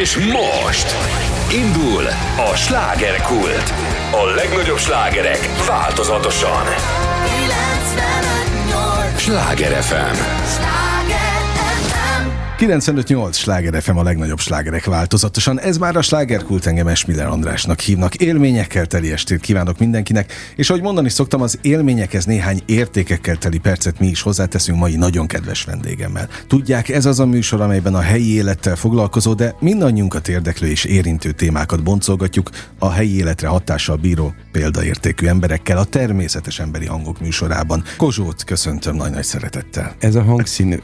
És most indul a slágerkult. A legnagyobb slágerek változatosan. 958! Sláger FM. Sláger! 95-8 sláger FM a legnagyobb slágerek változatosan. Ez már a slágerkult engem Esmiller Andrásnak hívnak. Élményekkel teli estét kívánok mindenkinek, és ahogy mondani szoktam, az élményekhez néhány értékekkel teli percet mi is hozzáteszünk mai nagyon kedves vendégemmel. Tudják, ez az a műsor, amelyben a helyi élettel foglalkozó, de mindannyiunkat érdeklő és érintő témákat boncolgatjuk a helyi életre hatással bíró példaértékű emberekkel a természetes emberi hangok műsorában. Kozsót köszöntöm nagy-nagy szeretettel. Ez a hangszín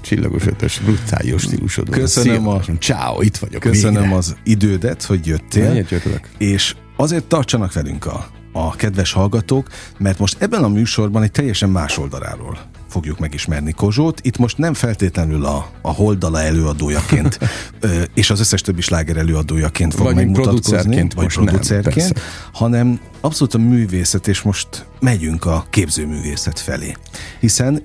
csillagos ötös, brutális stílusod. Köszönöm a- Ciao, itt vagyok Köszönöm végre. az idődet, hogy jöttél. Jöttelek? És azért tartsanak velünk a, a kedves hallgatók, mert most ebben a műsorban egy teljesen más oldaláról fogjuk megismerni Kozsót. Itt most nem feltétlenül a, a Holdala előadójaként, és az összes többi sláger előadójaként fog Vagy megmutatkozni, producerként vagy nem, producerként, persze. hanem abszolút a művészet, és most megyünk a képzőművészet felé. Hiszen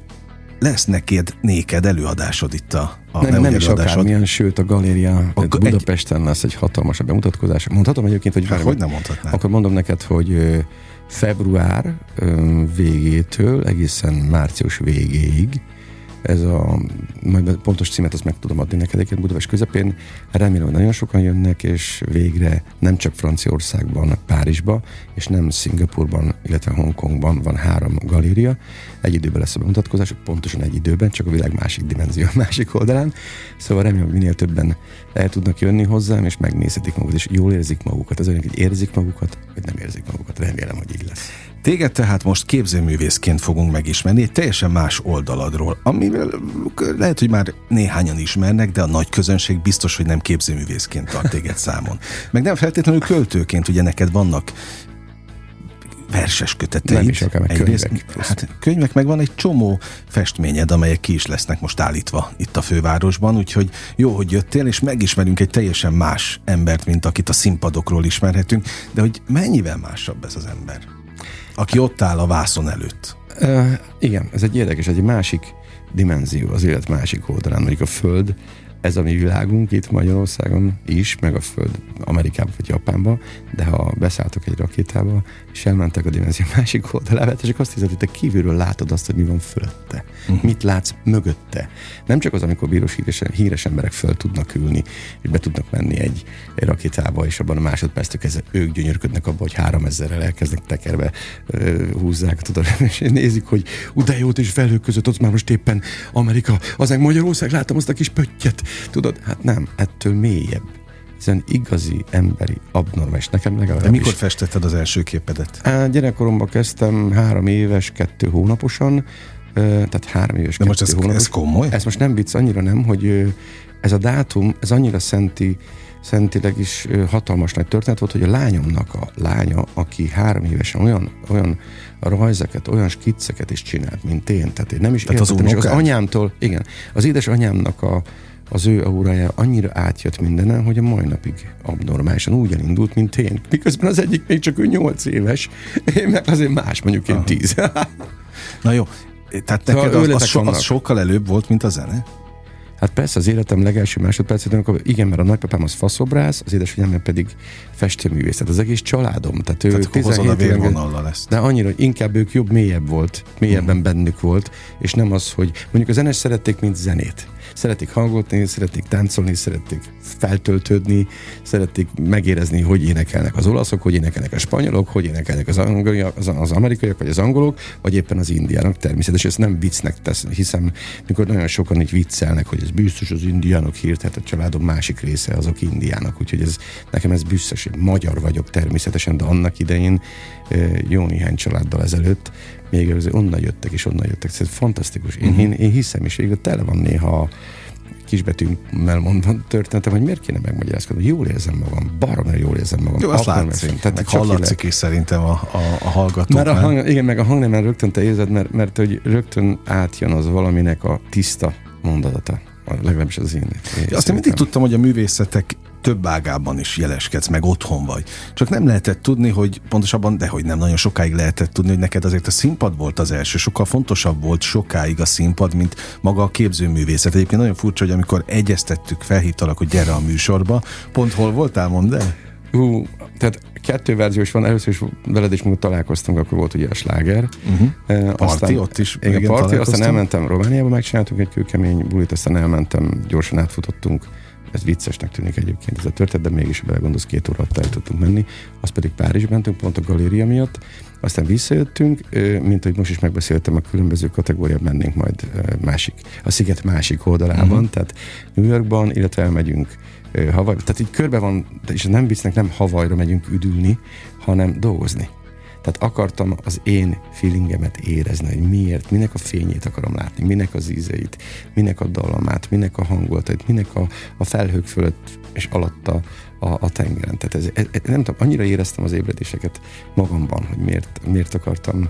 lesz neked, néked előadásod itt a, a Nem, nem is akármilyen, sőt a galéria A- Budapesten lesz egy hatalmas bemutatkozás. Mondhatom egyébként, hogy Hát, hogy nem mondhatnám? Akkor mondom neked, hogy február végétől egészen március végéig ez a, majd a pontos címet azt meg tudom adni neked egyébként Budapest közepén. Remélem, hogy nagyon sokan jönnek, és végre nem csak Franciaországban, Párizsba, és nem Szingapurban, illetve Hongkongban van három galéria. Egy időben lesz a bemutatkozás, pontosan egy időben, csak a világ másik dimenzió, másik oldalán. Szóval remélem, hogy minél többen el tudnak jönni hozzám, és megnézhetik magukat, és jól érzik magukat. Az olyan, hogy érzik magukat, vagy nem érzik magukat. Remélem, hogy így lesz. Téged tehát most képzőművészként fogunk megismerni egy teljesen más oldaladról, amivel lehet, hogy már néhányan ismernek, de a nagy közönség biztos, hogy nem képzőművészként tart téged számon. Meg nem feltétlenül költőként, ugye neked vannak verses köteteid. Nem is akár, meg Egyrészt- könyvek. Hát könyvek, meg van egy csomó festményed, amelyek ki is lesznek most állítva itt a fővárosban, úgyhogy jó, hogy jöttél, és megismerünk egy teljesen más embert, mint akit a színpadokról ismerhetünk, de hogy mennyivel másabb ez az ember? Aki ott áll a vászon előtt. Uh, igen, ez egy érdekes, egy másik dimenzió, az élet másik oldalán, mondjuk a Föld, ez a mi világunk itt Magyarországon is, meg a Föld Amerikában vagy Japánban, de ha beszálltok egy rakétába, és elmentek a dimenzió másik oldalába, csak azt hiszed, hogy te kívülről látod azt, hogy mi van fölötte. Uh-huh. Mit látsz mögötte. Nem csak az, amikor bíros híres, híres emberek föl tudnak ülni, és be tudnak menni egy, egy rakétába, és abban a másodperctől kezdve ők gyönyörködnek abba, hogy három ezerrel elkezdnek tekerbe ö, húzzák, tudod, és nézik, hogy ú, de jót és felhők között ott már most éppen Amerika, az meg Magyarország, láttam azt a kis pöttyet, tudod, hát nem, ettől mélyebb. Olyan igazi, emberi, abnormális. Nekem De legalábbis. mikor festetted az első képedet? Á, gyerekkoromban kezdtem három éves, kettő hónaposan, tehát három éves, De most ez, hónapos. ez komoly? Ez most nem vicc, annyira nem, hogy ez a dátum, ez annyira szenti, szentileg is hatalmas nagy történet volt, hogy a lányomnak a lánya, aki három évesen olyan, olyan rajzeket, olyan skicceket is csinált, mint én. Tehát én nem is Tehát az értettem, és az unokád? anyámtól, igen, az édesanyámnak a, az ő aurája annyira átjött mindenen, hogy a mai napig abnormálisan úgy elindult, mint én. Miközben az egyik még csak ő nyolc éves, én meg azért más, mondjuk én tíz. Na jó, tehát Szóval neked az, az, so, az sokkal előbb volt, mint a zene? Hát persze az életem legelső másodpercében, akkor igen, mert a nagypapám az faszobrász, az édesanyám pedig festőművész. Tehát az egész családom. Tehát ő Tehát akkor hozod a 17 éven- ezt. De annyira, hogy inkább ők jobb, mélyebb volt, mélyebben bennük volt, és nem az, hogy mondjuk a zenés szerették, mint zenét. Szeretik hallgatni, szeretik táncolni, szeretik feltöltődni, szeretik megérezni, hogy énekelnek az olaszok, hogy énekelnek a spanyolok, hogy énekelnek az, angoliak, az, az amerikaiak, vagy az angolok, vagy éppen az indiánok. Természetesen ezt nem viccnek tesz, hiszem, mikor nagyon sokan így viccelnek, hogy ez biztos az indiánok hírt, hát a családom másik része azok indiánok, úgyhogy ez, nekem ez hogy magyar vagyok természetesen, de annak idején ö, jó néhány családdal ezelőtt még azért onnan jöttek, és onnan jöttek. Ez fantasztikus. Én, én, én hiszem, és végül tele van néha kisbetűmmel mondva történetem, hogy miért kéne megmagyarázkodni. Jól érzem magam, baromi jól érzem magam. Jó, azt látszik. Tehát Tehát meg hallatszik is szerintem a, a, a hallgatók. Már a hang, igen, meg a hangnemen rögtön te érzed, mert, mert hogy rögtön átjön az valaminek a tiszta mondata. Legalábbis az én. én Azt én mindig tudtam, hogy a művészetek több ágában is jeleskedsz, meg otthon vagy. Csak nem lehetett tudni, hogy pontosabban, de hogy nem nagyon sokáig lehetett tudni, hogy neked azért a színpad volt az első. Sokkal fontosabb volt sokáig a színpad, mint maga a képzőművészet. Egyébként nagyon furcsa, hogy amikor egyeztettük, felhívtalak, hogy gyere a műsorba, pont hol voltál, mondd el? Hú, tehát kettő verziós van, először is veled is amikor találkoztunk, akkor volt ugye a sláger. Uh-huh. Parti, ott is Igen, igen, parti, aztán elmentem Romániába, megcsináltunk egy kőkemény bulit, aztán elmentem, gyorsan átfutottunk. Ez viccesnek tűnik egyébként ez a történet, de mégis, belegondolsz, két óra alatt el tudtunk menni. Az pedig Párizs mentünk, pont a galéria miatt. Aztán visszajöttünk, mint hogy most is megbeszéltem, a különböző kategóriában mennénk majd másik, a sziget másik oldalában, uh-huh. tehát New Yorkban, illetve elmegyünk Hawaii, tehát így körbe van, és nem visznek, nem Havajra megyünk üdülni, hanem dolgozni. Tehát akartam az én feelingemet érezni, hogy miért, minek a fényét akarom látni, minek az ízeit, minek a dallamát, minek a hangulatait, minek a, a felhők fölött és alatta a, a tengeren. Tehát ez, ez, nem tudom, annyira éreztem az ébredéseket magamban, hogy miért, miért akartam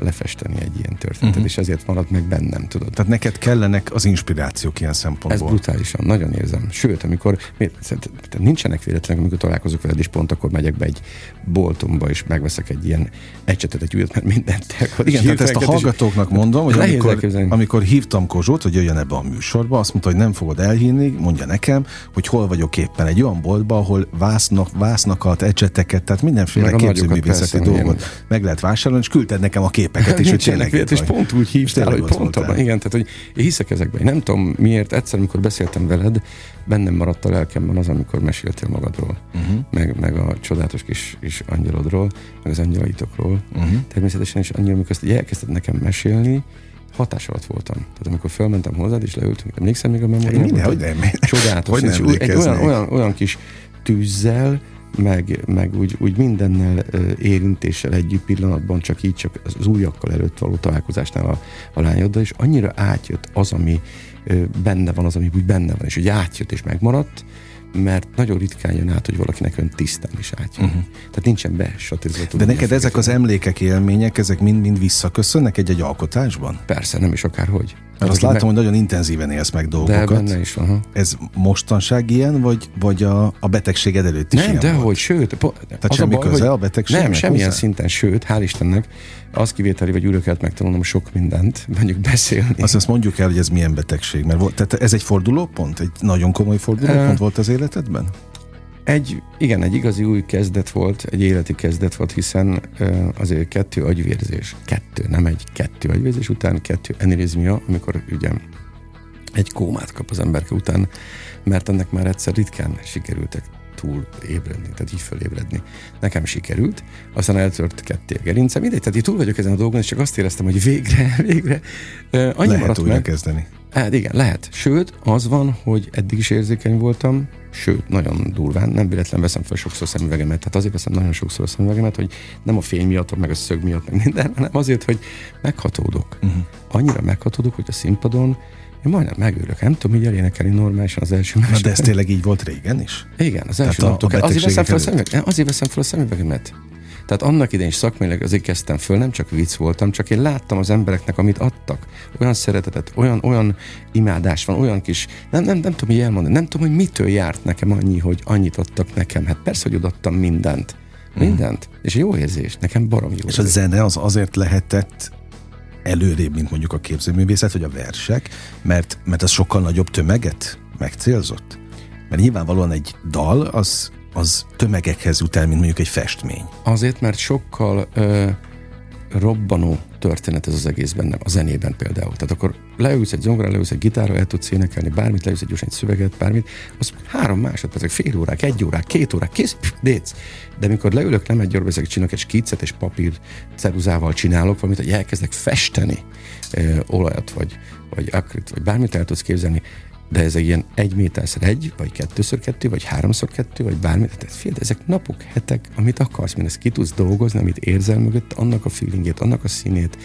lefesteni egy ilyen történetet, uh-huh. és ezért maradt meg bennem, tudod. Tehát neked kellenek az inspirációk ilyen Ez szempontból. brutálisan, nagyon érzem. Sőt, amikor miért, nincsenek véletlenek, amikor találkozok veled, és pont akkor megyek be egy boltomba, és megveszek egy ilyen ecsetet, egy újat, mert mindent elkod. Igen, tehát ezt a hallgatóknak mondom, hogy amikor, elképzelni. amikor hívtam Kozsót, hogy jöjjön ebbe a műsorba, azt mondta, hogy nem fogod elhinni, mondja nekem, hogy hol vagyok éppen egy olyan boltba, ahol vásznak, vásznakat, ecseteket, tehát mindenféle a képzőművészeti dolgot meg lehet vásárolni, és küldted nekem a képeket is, hogy tényleg és itt vagy. pont úgy hívtál, hogy pont abban. Igen, tehát hogy én hiszek ezekben. Én nem tudom miért, egyszer, amikor beszéltem veled, bennem maradt a lelkemben az, amikor meséltél magadról, uh-huh. meg, meg a csodálatos kis, kis angyalodról, meg az angyalaitokról. Uh-huh. Természetesen is annyira, amikor ezt elkezdted nekem mesélni, hatás alatt voltam. Tehát amikor felmentem hozzád, és leültünk, emlékszem még a memóriába? Minden, hogy nem. Csodálatos. Hogy nem és egy olyan, olyan, olyan kis tűzzel, meg, meg úgy, úgy mindennel érintéssel együtt pillanatban, csak így, csak az újakkal előtt való találkozásnál a, a lányoddal, és annyira átjött az, ami benne van, az, ami úgy benne van, és úgy átjött és megmaradt, mert nagyon ritkán jön át, hogy valakinek ön tisztán is átjön. Uh-huh. Tehát nincsen besatizva. De neked ezek az emlékek, élmények, ezek mind-mind visszaköszönnek egy-egy alkotásban? Persze, nem is akárhogy. Mert azt látom, hogy nagyon intenzíven élsz meg De dolgokat. benne is van. Ha. Ez mostanság ilyen, vagy, vagy a, a betegséged előtt is Nem, dehogy, volt? sőt. Po, Tehát semmi köze a betegségnek Nem, semmilyen hozzá? szinten, sőt, hál' Istennek, az kivételi, újra kellett megtanulnom sok mindent, mondjuk beszélni. Azt, azt mondjuk el, hogy ez milyen betegség, mert volt, tehát ez egy fordulópont? Egy nagyon komoly fordulópont Ö, volt az életedben? Egy, igen, egy igazi új kezdet volt, egy életi kezdet volt, hiszen azért kettő agyvérzés, kettő, nem egy, kettő agyvérzés után, kettő enirizmia, amikor ugye egy kómát kap az emberke után, mert ennek már egyszer ritkán sikerültek túl ébredni, tehát így fölébredni. Nekem sikerült, aztán eltört ketté a gerincem, mindegy, tehát így túl vagyok ezen a dolgon, és csak azt éreztem, hogy végre, végre ö, annyi Lehet újra meg, kezdeni. Hát igen, lehet. Sőt, az van, hogy eddig is érzékeny voltam, sőt, nagyon durván, nem véletlen veszem fel sokszor szemüvegemet, tehát azért veszem nagyon sokszor a szemüvegemet, hogy nem a fény miatt, meg a szög miatt, meg minden, hanem azért, hogy meghatódok. Uh-huh. Annyira meghatódok, hogy a színpadon én majdnem megőrök. Nem tudom így elénekelni normálisan az első másod. de ez tényleg így volt régen is? Igen, az Tehát első a- naptól. a kell- azért veszem fel a betegségek szemüvegemet. Azért veszem fel a szemüvegemet. Tehát annak idején is szakmailag azért kezdtem föl, nem csak vicc voltam, csak én láttam az embereknek, amit adtak. Olyan szeretetet, olyan, olyan imádás van, olyan kis, nem, nem, nem tudom így elmondani, nem tudom, hogy mitől járt nekem annyi, hogy annyit adtak nekem. Hát persze, hogy odaadtam mindent. Mindent. És jó érzés, nekem barom jó És a érzés. zene az azért lehetett előrébb, mint mondjuk a képzőművészet, vagy a versek, mert, mert az sokkal nagyobb tömeget megcélzott. Mert nyilvánvalóan egy dal az, az tömegekhez jut el, mint mondjuk egy festmény. Azért, mert sokkal ö, robbanó történet ez az egész bennem, a zenében például. Tehát akkor leülsz egy zongorán, leülsz egy gitárra, el tudsz énekelni bármit, leülsz egy gyorsan egy szöveget, bármit, az három másodpercek, fél órák, egy órák, két órák, kész, déc. De mikor leülök, nem egy orba, ezek csinálok egy skicet, és papír ceruzával csinálok valamit, hogy elkezdek festeni ö, olajat, vagy, vagy akrit, vagy bármit el tudsz képzelni, de ez egy ilyen egy méterszer egy, vagy kettőször kettő, vagy háromszor kettő, vagy bármi. Tehát figyelj, ezek napok, hetek, amit akarsz, mert ezt ki tudsz dolgozni, amit érzel mögött, annak a feelingét, annak a színét,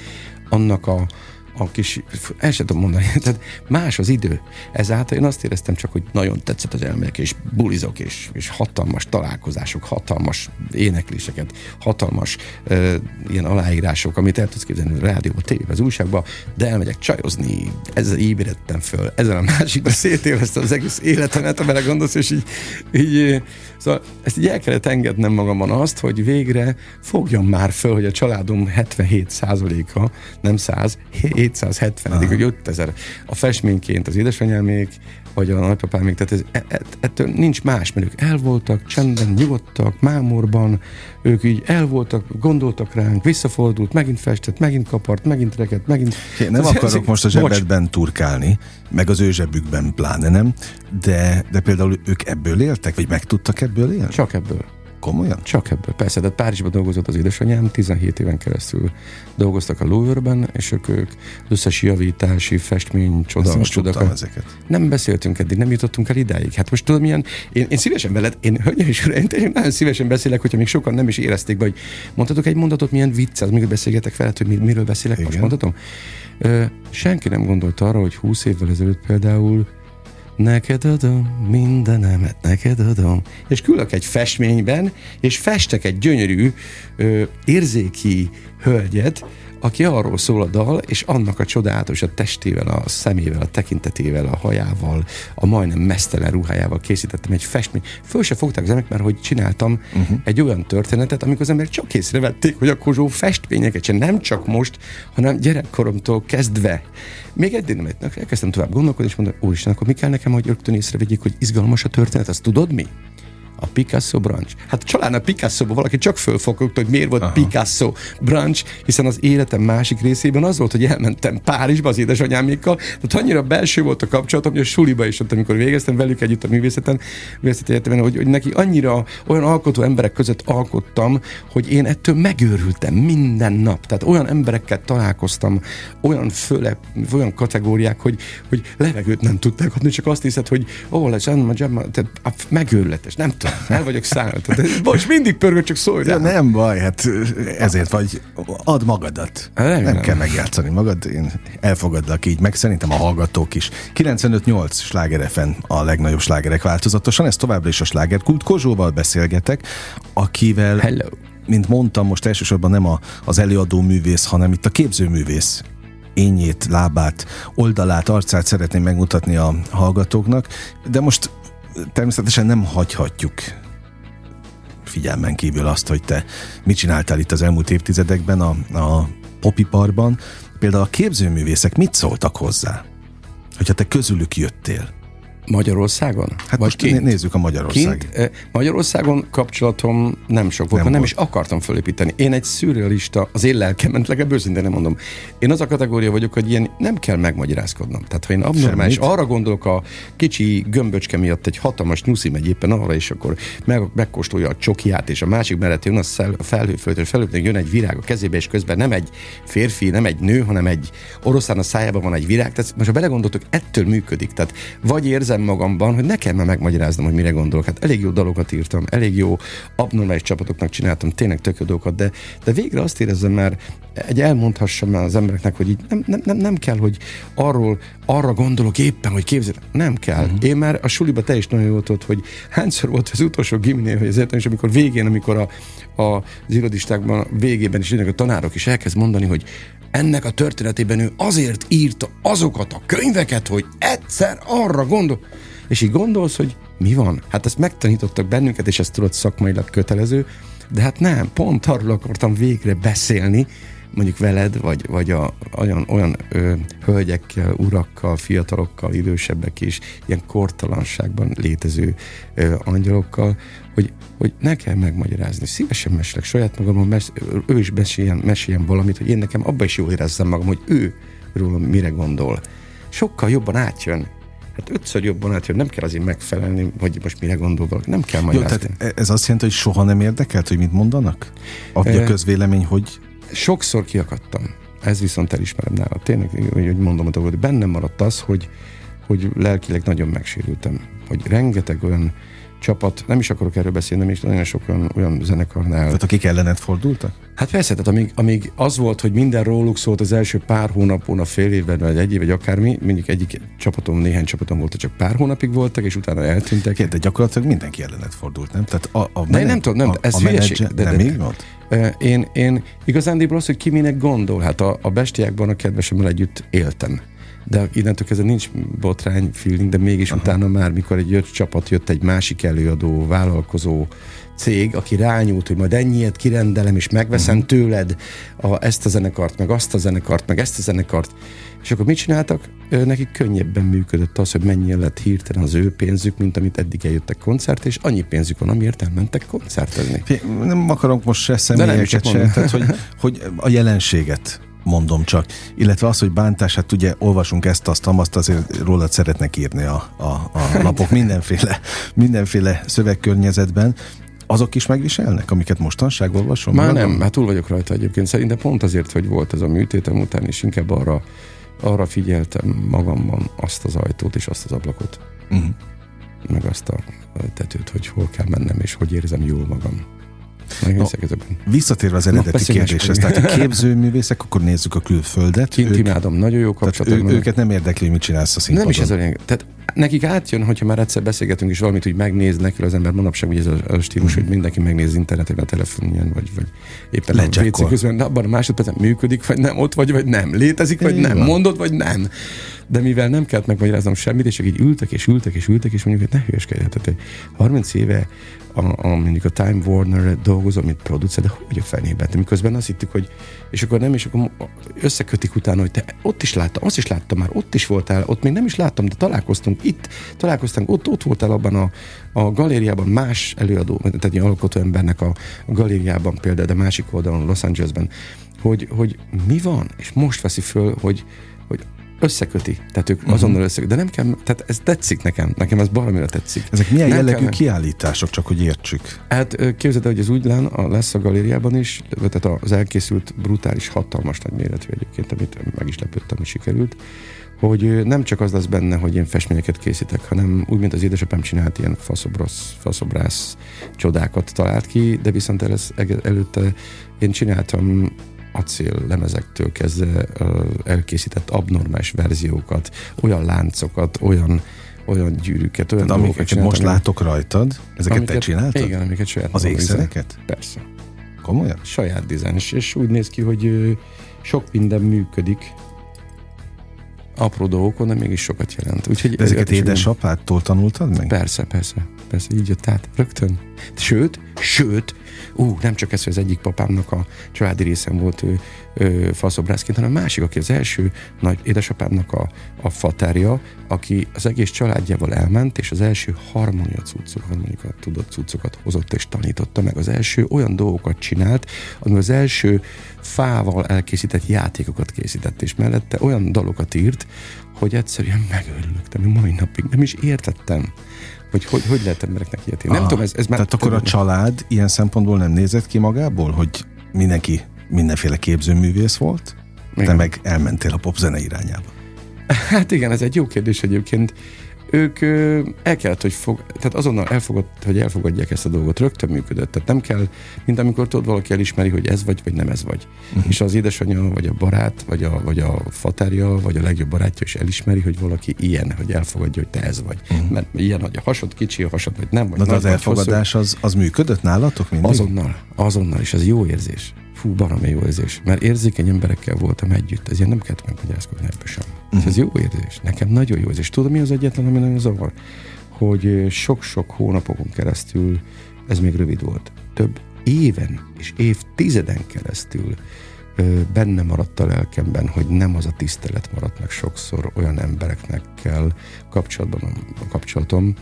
annak a a kis, el sem tudom mondani, tehát más az idő. Ezáltal én azt éreztem csak, hogy nagyon tetszett az elmegyek, és bulizok, és, és hatalmas találkozások, hatalmas énekléseket, hatalmas uh, ilyen aláírások, amit el tudsz képzelni a rádióban, tévében, az újságban, de elmegyek csajozni, ezzel ébredtem föl, ezzel a másikra szétéleztem az egész életemet, ha belegondolsz, és így, így, szóval ezt így el kellett engednem magamban azt, hogy végre fogjam már föl, hogy a családom 77 a nem 100, 770 hogy 5000 a festményként az édesanyámék, vagy a nagypapámék, tehát ez, e- e- ettől nincs más, mert ők el voltak, csendben, nyugodtak, mámorban, ők így el voltak, gondoltak ránk, visszafordult, megint festett, megint kapart, megint reket, megint... Én nem Ez- akarok ezek- most a Bocs. zsebedben turkálni, meg az ő zsebükben pláne nem, de, de például ők ebből éltek, vagy meg tudtak ebből élni? Csak ebből. Komolyan? Csak ebből. Persze, de Párizsban dolgozott az édesanyám, 17 éven keresztül dolgoztak a Louvre-ben, és ők, ők az összes javítási, festmény, csoda, most csodakat. ezeket. Nem beszéltünk eddig, nem jutottunk el idáig. Hát most tudod milyen, én, én szívesen veled, én hölgyeim és uraim, tényleg nagyon szívesen beszélek, hogyha még sokan nem is érezték be, hogy mondhatok egy mondatot, milyen vicc az, még beszélgetek veled, hogy mi, miről beszélek, most Igen. mondhatom? Ö, senki nem gondolt arra, hogy 20 évvel ezelőtt például Neked adom mindenemet, neked adom. És küldök egy festményben, és festek egy gyönyörű, ö, érzéki hölgyet, aki arról szól a dal, és annak a csodálatos a testével, a szemével, a tekintetével, a hajával, a majdnem mesztelen ruhájával készítettem egy festmény. Föl se fogták az emberek, mert hogy csináltam uh-huh. egy olyan történetet, amikor az emberek csak észrevették, hogy a Kozsó festményeket sem nem csak most, hanem gyerekkoromtól kezdve. Még eddig nem értek, elkezdtem tovább gondolkodni, és mondom, úristen, akkor mi kell nekem, hogy rögtön észrevegyék, hogy izgalmas a történet, azt tudod mi? A Picasso branch. Hát csalán a picasso valaki csak fölfogott, hogy miért volt Aha. Picasso branch, hiszen az életem másik részében az volt, hogy elmentem Párizsba az édesanyámékkal, tehát annyira belső volt a kapcsolatom, hogy a suliba is ott, amikor végeztem velük együtt a művészeten, művészeti egyetemen, hogy, hogy neki annyira olyan alkotó emberek között alkottam, hogy én ettől megőrültem minden nap. Tehát olyan emberekkel találkoztam, olyan föle, olyan kategóriák, hogy, hogy levegőt nem tudták adni, csak azt hiszed, hogy ó, lesz, megőrületes, nem tudom, el vagyok. Tehát, Most mindig pörgök, csak szólj Ja, rá. nem baj, hát ezért vagy, add magadat. Remélem. Nem kell megjátszani magad, én elfogadlak így, meg szerintem a hallgatók is. 95-8 sláger FM a legnagyobb slágerek változatosan, ez továbbra is a slágerkult. Kozsóval beszélgetek, akivel, Hello. mint mondtam, most elsősorban nem a, az előadó művész, hanem itt a képzőművész ényét, lábát, oldalát, arcát szeretném megmutatni a hallgatóknak, de most természetesen nem hagyhatjuk figyelmen kívül azt, hogy te mit csináltál itt az elmúlt évtizedekben a, a popiparban. Például a képzőművészek mit szóltak hozzá? Hogyha te közülük jöttél. Magyarországon? Hát Vagy most kint? né- nézzük a Magyarország. Kint, Magyarországon kapcsolatom nem sok volt, Nem nem, volt. is akartam fölépíteni. Én egy szürrealista, az én lelkemet legalább őszintén nem mondom. Én az a kategória vagyok, hogy ilyen nem kell megmagyarázkodnom. Tehát ha én abnormális, Semmit. arra gondolok a kicsi gömböcske miatt egy hatalmas nyuszi megy éppen arra, és akkor meg, megkóstolja a csokiát, és a másik mellett jön a, szel, a felhőföld, és felhőföld jön egy virág a kezébe, és közben nem egy férfi, nem egy nő, hanem egy oroszlán a szájában van egy virág. Tehát most ha belegondoltok, ettől működik. Tehát vagy érzem magamban, hogy nekem már megmagyaráznom, hogy mire gondolok. Hát elég jó dalokat írtam, elég jó abnormális csapatoknak csináltam, tényleg tök jó dolgokat, de, de végre azt érezzem már, egy elmondhassam már az embereknek, hogy így nem, nem, nem, nem kell, hogy arról, arra gondolok éppen, hogy képzel. Nem kell. Uh-huh. Én már a suliba te is nagyon jól tudod, hogy hányszor volt az utolsó giminél, hogy az és amikor végén, amikor a, a, az irodistákban végében is jönnek a tanárok, is elkezd mondani, hogy ennek a történetében ő azért írta azokat a könyveket, hogy egyszer arra gondol. És így gondolsz, hogy mi van? Hát ezt megtanítottak bennünket, és ezt tudod szakmailag kötelező, de hát nem, pont arról akartam végre beszélni, mondjuk veled, vagy, vagy a, olyan, olyan ö, hölgyekkel, urakkal, fiatalokkal, idősebbek is, ilyen kortalanságban létező ö, angyalokkal, hogy, hogy ne kell megmagyarázni. Szívesen mesélek saját magamon, mes, ő is meséljen, meséljen valamit, hogy én nekem abban is jól érezzem magam, hogy ő rólam mire gondol. Sokkal jobban átjön. Hát ötször jobban átjön, nem kell azért megfelelni, hogy most mire gondol valaki. Nem kell Jó, magyarázni. tehát ez azt jelenti, hogy soha nem érdekelt, hogy mit mondanak? Adja Eh, közvélemény, hogy sokszor kiakadtam. Ez viszont elismerem nála. Tényleg, hogy hogy mondom a dolgot, bennem maradt az, hogy, hogy lelkileg nagyon megsérültem. Hogy rengeteg olyan csapat, nem is akarok erről beszélni, nem is nagyon sok olyan, olyan zenekarnál. Tehát akik ellenet fordultak? Hát persze, tehát amíg, amíg az volt, hogy minden róluk szólt az első pár hónap, hónap fél évben, vagy egy év, vagy akármi, mondjuk egyik csapatom, néhány csapatom volt, csak pár hónapig voltak, és utána eltűntek. De gyakorlatilag mindenki ellenet fordult, nem? Tehát a, a De én nem tudom, nem, a, ez a hülyeség. menedzser, De- nem de- így volt? Én, én igazándiból az, hogy ki minek gondol, hát a, a bestiákban a kedvesemmel együtt éltem. De innentől kezdve nincs botrány feeling, de mégis Aha. utána már, mikor egy jött csapat, jött egy másik előadó, vállalkozó cég, aki rányúlt, hogy majd ennyiet kirendelem, és megveszem uh-huh. tőled a, ezt a zenekart, meg azt a zenekart, meg ezt a zenekart. És akkor mit csináltak? Nekik könnyebben működött az, hogy mennyi lett hirtelen az ő pénzük, mint amit eddig eljöttek koncert, és annyi pénzük van, amiért elmentek koncertezni. Nem akarok most se személyeket se, tehát hogy, hogy a jelenséget mondom csak. Illetve az, hogy bántás, hát ugye olvasunk ezt, azt, azt azért rólad szeretnek írni a, a, a lapok mindenféle, mindenféle szövegkörnyezetben. Azok is megviselnek, amiket mostanság olvasom? Már magam? nem, már túl vagyok rajta egyébként. Szerintem pont azért, hogy volt ez a műtétem után, és inkább arra, arra figyeltem magamban azt az ajtót és azt az ablakot, Mhm. meg azt a tetőt, hogy hol kell mennem, és hogy érzem jól magam. Ezekben. Visszatérve az eredeti beszélj kérdéshez, tehát a képzőművészek, akkor nézzük a külföldet. Kint imádom, nagyon jó tehát kapcsolatom. ő, őket nem érdekli, hogy mit csinálsz a színpadon. Nem is ez a lényeg. Tehát nekik átjön, hogyha már egyszer beszélgetünk, és valamit úgy megnéznek, az ember manapság ugye ez a, a stílus, hogy mindenki megnéz a telefonján, vagy, vagy éppen a Lecsekkol. WC közben, de abban a másodpercen működik, vagy nem, ott vagy, vagy nem, létezik, vagy Így nem, van. mondod, vagy nem. De mivel nem kellett megmagyaráznom semmit, és csak így ültek, és ültek, és ültek, és mondjuk, hogy ne hülyeskedj, tehát egy 30 éve a, a, mondjuk a Time Warner dolgozom, mint producer, de hogy a fenében? De miközben azt hittük, hogy és akkor nem, és akkor összekötik utána, hogy te ott is láttam, azt is láttam már, ott is voltál, ott még nem is láttam, de találkoztunk itt, találkoztunk, ott, ott voltál abban a, a galériában más előadó, tehát egy alkotó embernek a, a galériában például, de másik oldalon, Los Angelesben, hogy, hogy mi van, és most veszi föl, hogy, hogy összeköti, tehát ők uh-huh. azonnal összeköti, de nem kell, tehát ez tetszik nekem, nekem ez baromira tetszik. Ezek milyen Nem jellegű kell- kiállítások, csak hogy értsük? Hát képzeld el, hogy az úgy lán, a, lesz a galériában is, tehát az elkészült brutális, hatalmas nagy méretű egyébként, amit meg is lepődtem, hogy sikerült, hogy nem csak az lesz benne, hogy én festményeket készítek, hanem úgy, mint az édesapám csinált ilyen faszobrosz, faszobrász csodákat talált ki, de viszont el, előtte én csináltam acél lemezektől kezdve elkészített abnormális verziókat, olyan láncokat, olyan olyan gyűrűket, olyan Tehát amiket most látok rajtad, ezeket te csináltad? Igen, amiket saját Az ékszereket? Persze. Komolyan? Saját dizájn. És, és úgy néz ki, hogy sok minden működik apró dolgokon, de mégis sokat jelent. Úgyhogy De ezeket édesapádtól tanultad meg? Persze, persze, persze, így jött át, rögtön. Sőt, sőt, ú, nem csak ez, hogy az egyik papámnak a családi részem volt ő, ő faszobrászként, hanem a másik, aki az első nagy édesapámnak a, a fatárja, aki az egész családjával elment, és az első harmonia cuccok, harmonika tudott cuccokat hozott és tanította meg. Az első olyan dolgokat csinált, ami az első fával elkészített játékokat készített, és mellette olyan dalokat írt, hogy egyszerűen megőrülök, de még mai napig nem is értettem, hogy hogy, hogy lehet embereknek ilyet. Nem Ah, tudom, ez, ez már... Tehát akkor a család ilyen szempontból nem nézett ki magából, hogy mindenki mindenféle képzőművész volt, te Igen. meg elmentél a popzene irányába. Hát igen, ez egy jó kérdés egyébként. Ők ö, el kellett, hogy fog, tehát azonnal elfogad, hogy elfogadják ezt a dolgot, rögtön működött. Tehát nem kell, mint amikor tudod, valaki elismeri, hogy ez vagy, vagy nem ez vagy. Uh-huh. És az édesanyja, vagy a barát, vagy a, vagy a fatárja, vagy a legjobb barátja is elismeri, hogy valaki ilyen, hogy elfogadja, hogy te ez vagy. Uh-huh. Mert ilyen, hogy a hasad kicsi, a hasad, vagy nem, vagy Na, de nagy, az vagy hosszú. elfogadás az, az működött nálatok mindig? Azonnal, azonnal, és ez jó érzés. Fú, baromi jó érzés. Mert érzékeny emberekkel voltam együtt, ezért nem kellett megmagyarázkodni ebből sem. Uh-huh. Ez jó érzés. Nekem nagyon jó érzés. Tudod, mi az egyetlen, ami nagyon zavar? Hogy sok-sok hónapokon keresztül, ez még rövid volt, több éven és évtizeden keresztül benne maradt a lelkemben, hogy nem az a tisztelet maradt meg sokszor olyan embereknek kell kapcsolatban a kapcsolatom,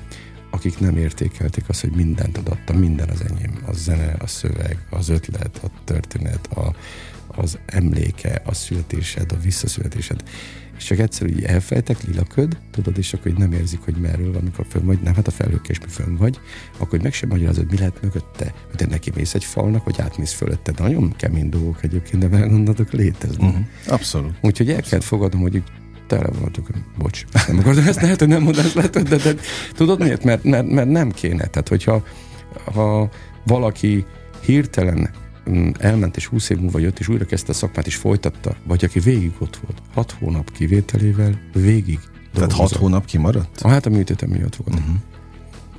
akik nem értékelték azt, hogy mindent adattam, minden az enyém. A zene, a szöveg, az ötlet, a történet, a, az emléke, a születésed, a visszaszületésed. És csak egyszer így elfejtek, lilaköd, tudod, és akkor így nem érzik, hogy merről van, amikor fönn vagy, nem, hát a mi fönn vagy, akkor hogy meg sem magyarázod, mi lehet mögötte, hogy te neki mész egy falnak, vagy átmész fölötte. Nagyon kemény dolgok egyébként, de meggondoltok léteznek. Uh-huh. Abszolút. Úgyhogy el kellett fogadnom, hogy tele voltak. Bocs, nem akartam ezt lehet, hogy nem mondás lehet, de, de, tudod miért? Mert, mert, mert nem kéne. Tehát, hogyha ha valaki hirtelen mm, elment és 20 év múlva jött, és újra kezdte a szakmát, és folytatta, vagy aki végig ott volt, 6 hónap kivételével, végig Tehát hat dolgozott. hónap kimaradt? Ah, hát a műtétem miatt volt. Uh-huh.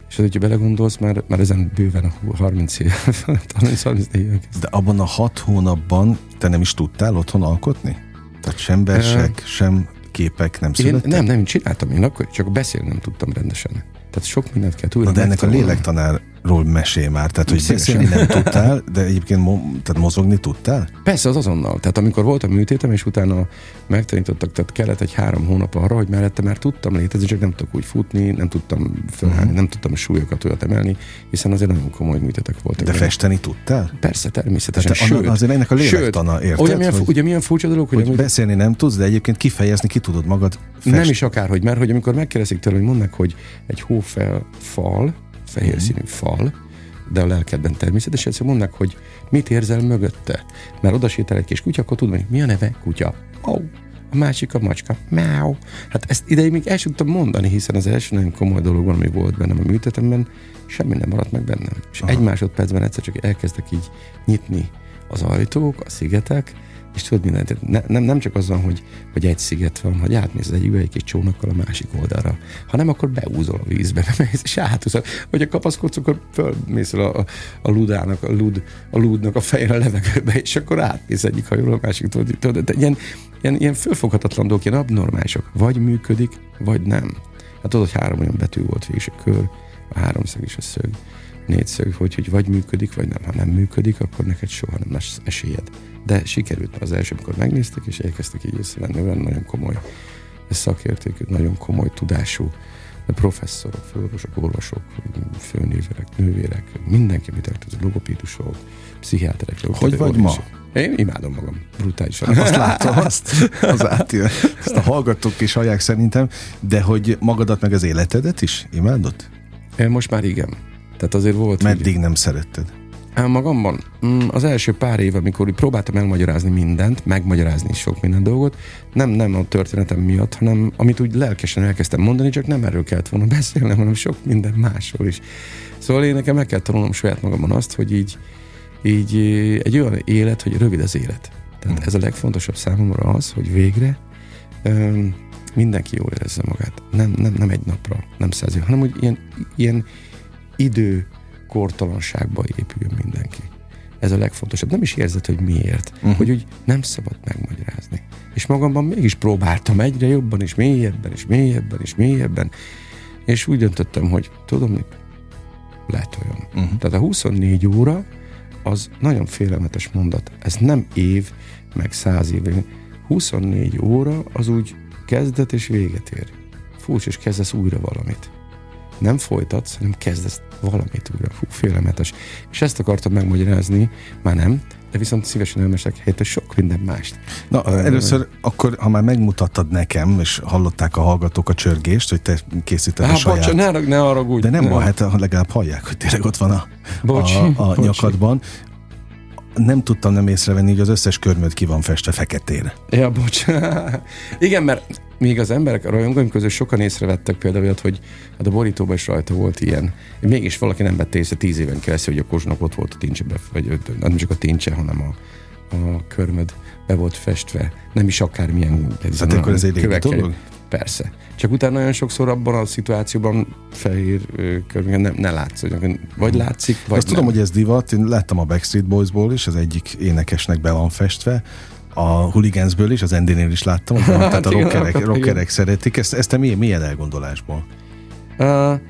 És hogyha belegondolsz, már, már ezen bőven a hú- 30 év, 30-34 év. De abban a hat hónapban te nem is tudtál otthon alkotni? Tehát sem versek, sem képek nem Én, születtek? nem, nem, én csináltam én akkor, csak beszélni nem tudtam rendesen. Tehát sok mindent kell Na de ennek a megtanulnom. Lélektanárról mesél már, tehát hogy Szívesen. beszélni nem tudtál, de egyébként mo- tehát mozogni tudtál? Persze, az azonnal. Tehát amikor volt a műtétem, és utána megtanítottak, tehát kellett egy három hónap arra, hogy mellette már tudtam létezni, csak nem tudok úgy futni, nem tudtam fölhányni, Mhm. nem tudtam súlyokat olyat emelni, hiszen azért nagyon komoly műtétek voltak. De benne. festeni tudtál? Persze, természetesen. Tehát anna- azért ennek a lélektana, sőt, érted, Olyan milyen, hogy- ugye milyen furcsa dolog, hogy, Hogy amúgy beszélni nem tudsz, de egyébként kifejezni ki tudod magad fest. nem is akárhogy, mert hogy amikor megkérdezik tőle, hogy mondd meg, hogy egy hófel fal, fehér Mhm. színű fal, de a lelkedben természetesen, egyszer mondd meg, hogy mit érzel mögötte. Mert oda sétál egy kis kutya, akkor tudod, hogy mi a neve? Kutya. Au. A másik a macska. Miau. Hát ezt ideig még el sem tudtam mondani, hiszen az első nagyon komoly dolog, ami volt bennem a műtetemben, semmi nem maradt meg bennem. És Aha. egy másodpercben egyszer csak elkezdtek így nyitni az ajtók, a szigetek, és tudod mindent, ne, nem, nem csak az van, hogy, hogy egy sziget van, hogy átmész az egyikbe egy kis csónakkal a másik oldalra, hanem akkor beúzol a vízbe, bemész, és átúszol. Vagy a kapaszkodsz, akkor fölmész a, a, a ludának, a, lud, a ludnak a fejre a levegőbe, és akkor átmész egyik hajóról a másik, tudod, tudod ilyen, ilyen, ilyen fölfoghatatlan dolgok, ilyen abnormálisok. Vagy működik, vagy nem. Hát tudod, hogy három olyan betű volt végig, a kör, a háromszög és a szög, négyszög, hogy, hogy vagy működik, vagy nem. Ha nem működik, akkor neked soha nem lesz esélyed. De sikerült az első, amikor megnéztek, és elkezdtek így észrevenni, olyan nagyon komoly szakértékű, nagyon komoly tudású professzorok, főorvosok, orvosok, főnéverek, nővérek, mindenki, mit elkezd, logopédusok, pszichiáterek. Hogy vagy ma? Én imádom magam, brutálisan. Azt látom, azt, az átjön. Ezt a hallgatók is hallják szerintem, de hogy magadat meg az életedet is imádod? Én most már igen. Tehát azért volt, hogy- Meddig nem szeretted? Á, magamban mm, az első pár év, amikor úgy próbáltam elmagyarázni mindent, megmagyarázni is sok minden dolgot, nem, nem a történetem miatt, hanem amit úgy lelkesen elkezdtem mondani, csak nem erről kellett volna beszélnem, hanem sok minden másról is. Szóval én nekem meg kell tanulnom saját magamban azt, hogy így, így eh, egy olyan élet, hogy rövid az élet. Tehát ez a legfontosabb számomra az, hogy végre öm, mindenki jól érezze magát. Nem, nem, nem egy napra, nem száz év, hanem hogy ilyen, ilyen idő kortalanságba épüljön mindenki. Ez a legfontosabb. Nem is érzed, hogy miért. Uh-huh. Hogy úgy nem szabad megmagyarázni. És magamban mégis próbáltam egyre jobban, és mélyebben, és mélyebben, és mélyebben. És úgy döntöttem, hogy tudom mit? Letoljon. Uh-huh. Tehát a 24 óra az nagyon félelmetes mondat. Ez nem év, meg száz év. 24 óra az úgy kezdet és véget ér. Fúcs, és kezdesz újra valamit nem folytatsz, hanem kezdesz valamit újra. Fú, félelmetes. És ezt akartam megmagyarázni, már nem, de viszont szívesen elmesek helyette sok minden mást. Na, először akkor, ha már megmutattad nekem, és hallották a hallgatók a csörgést, hogy te készíted a Á, saját... bocs, ne, ne haragudj. De nem ne. baj, hát legalább hallják, hogy tényleg ott van a, Bocs, a, a bocs. nyakadban. Nem tudtam nem észrevenni, hogy az összes körmöd ki van festve feketére. Ja, bocs. Igen, mert még az emberek, a rajongóim közül sokan észrevettek például olyat, hogy hát a borítóban is rajta volt ilyen. Mégis valaki nem vette észre tíz éven keresztül, hogy a kozsnak ott volt a tincsebe, vagy nem csak a tincse, hanem a, a körmöd be volt festve. Nem is akármilyen. Tehát akkor ez egy dolog? Persze. Csak utána nagyon sokszor abban a szituációban fehér körmöd nem, ne látsz, hogy vagy látszik, vagy Azt nem. tudom, hogy ez divat, én láttam a Backstreet Boysból is, az egyik énekesnek be van festve, a Hooligans-ből is, az Endinél is láttam, hogy van, tehát a rockerek, rockerek szeretik. Ezt, ezt te milyen, milyen elgondolásból? Uh,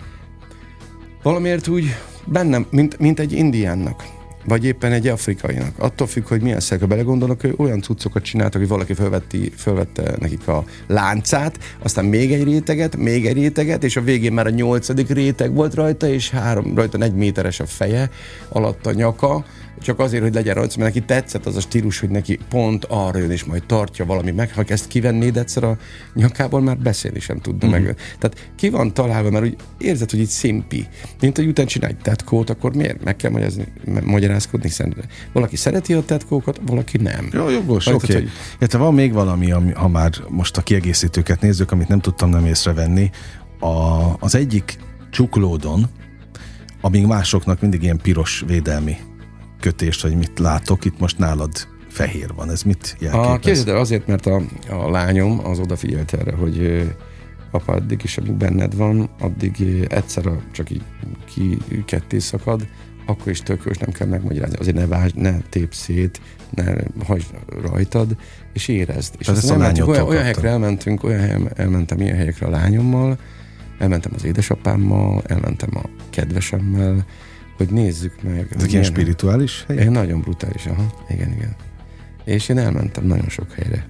valamiért úgy bennem, mint, mint egy indiánnak, vagy éppen egy afrikainak. Attól függ, hogy milyen szerke belegondolnak, ő olyan cuccokat csináltak, hogy valaki felvetti, felvette nekik a láncát, aztán még egy réteget, még egy réteget, és a végén már a nyolcadik réteg volt rajta, és három, rajta egy méteres a feje, alatt a nyaka, csak azért, hogy legyen rajta, mert neki tetszett az a stílus, hogy neki pont arra jön, és majd tartja valami meg. Ha ezt kivennéd egyszer a nyakából, már beszélni sem tudna mm. meg. Tehát ki van találva, mert úgy érzed, hogy itt szimpi. Mint hogy után csinálj tetkót, akkor miért meg kell magyarázni, magyarázkodni? Hiszen valaki szereti a tetkókat, valaki nem. Jó, jogos, oké. Okay. Hogy... van még valami, ami, ha már most a kiegészítőket nézzük, amit nem tudtam nem észrevenni. A, az egyik csuklódon, amíg másoknak mindig ilyen piros védelmi kötést, hogy mit látok, itt most nálad fehér van. Ez mit jelképez? A, képzeld el, azért, mert a, a lányom az odafigyelt erre, hogy apa, addig is, amíg benned van, addig egyszer a, csak így ki ketté szakad, akkor is tök jó, és nem kell megmagyarázni. Azért ne, vágy, ne tép szét, ne hagyj rajtad, és érezd. És aztán elmentünk, lányodtól olyan, olyan helyekre elmentünk, olyan helyen elmentem ilyen helyekre a lányommal, elmentem az édesapámmal, elmentem a kedvesemmel, hogy nézzük meg. Ezek ilyen spirituális helyek? igen, nagyon brutális, aha. Igen, igen. És én elmentem nagyon sok helyre.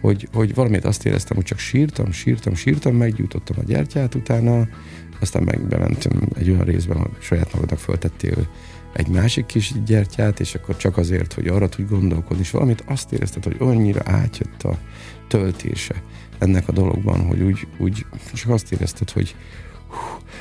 Hogy, hogy valamit azt éreztem, hogy csak sírtam, sírtam, sírtam, meggyújtottam a gyertyát utána, aztán meg bementem egy olyan részben, hogy saját magadnak föltettél egy másik kis gyertyát, és akkor csak azért, hogy arra tudj gondolkodni, és valamit azt érezted, hogy annyira átjött a töltése ennek a dologban, hogy úgy, úgy csak azt érezted, hogy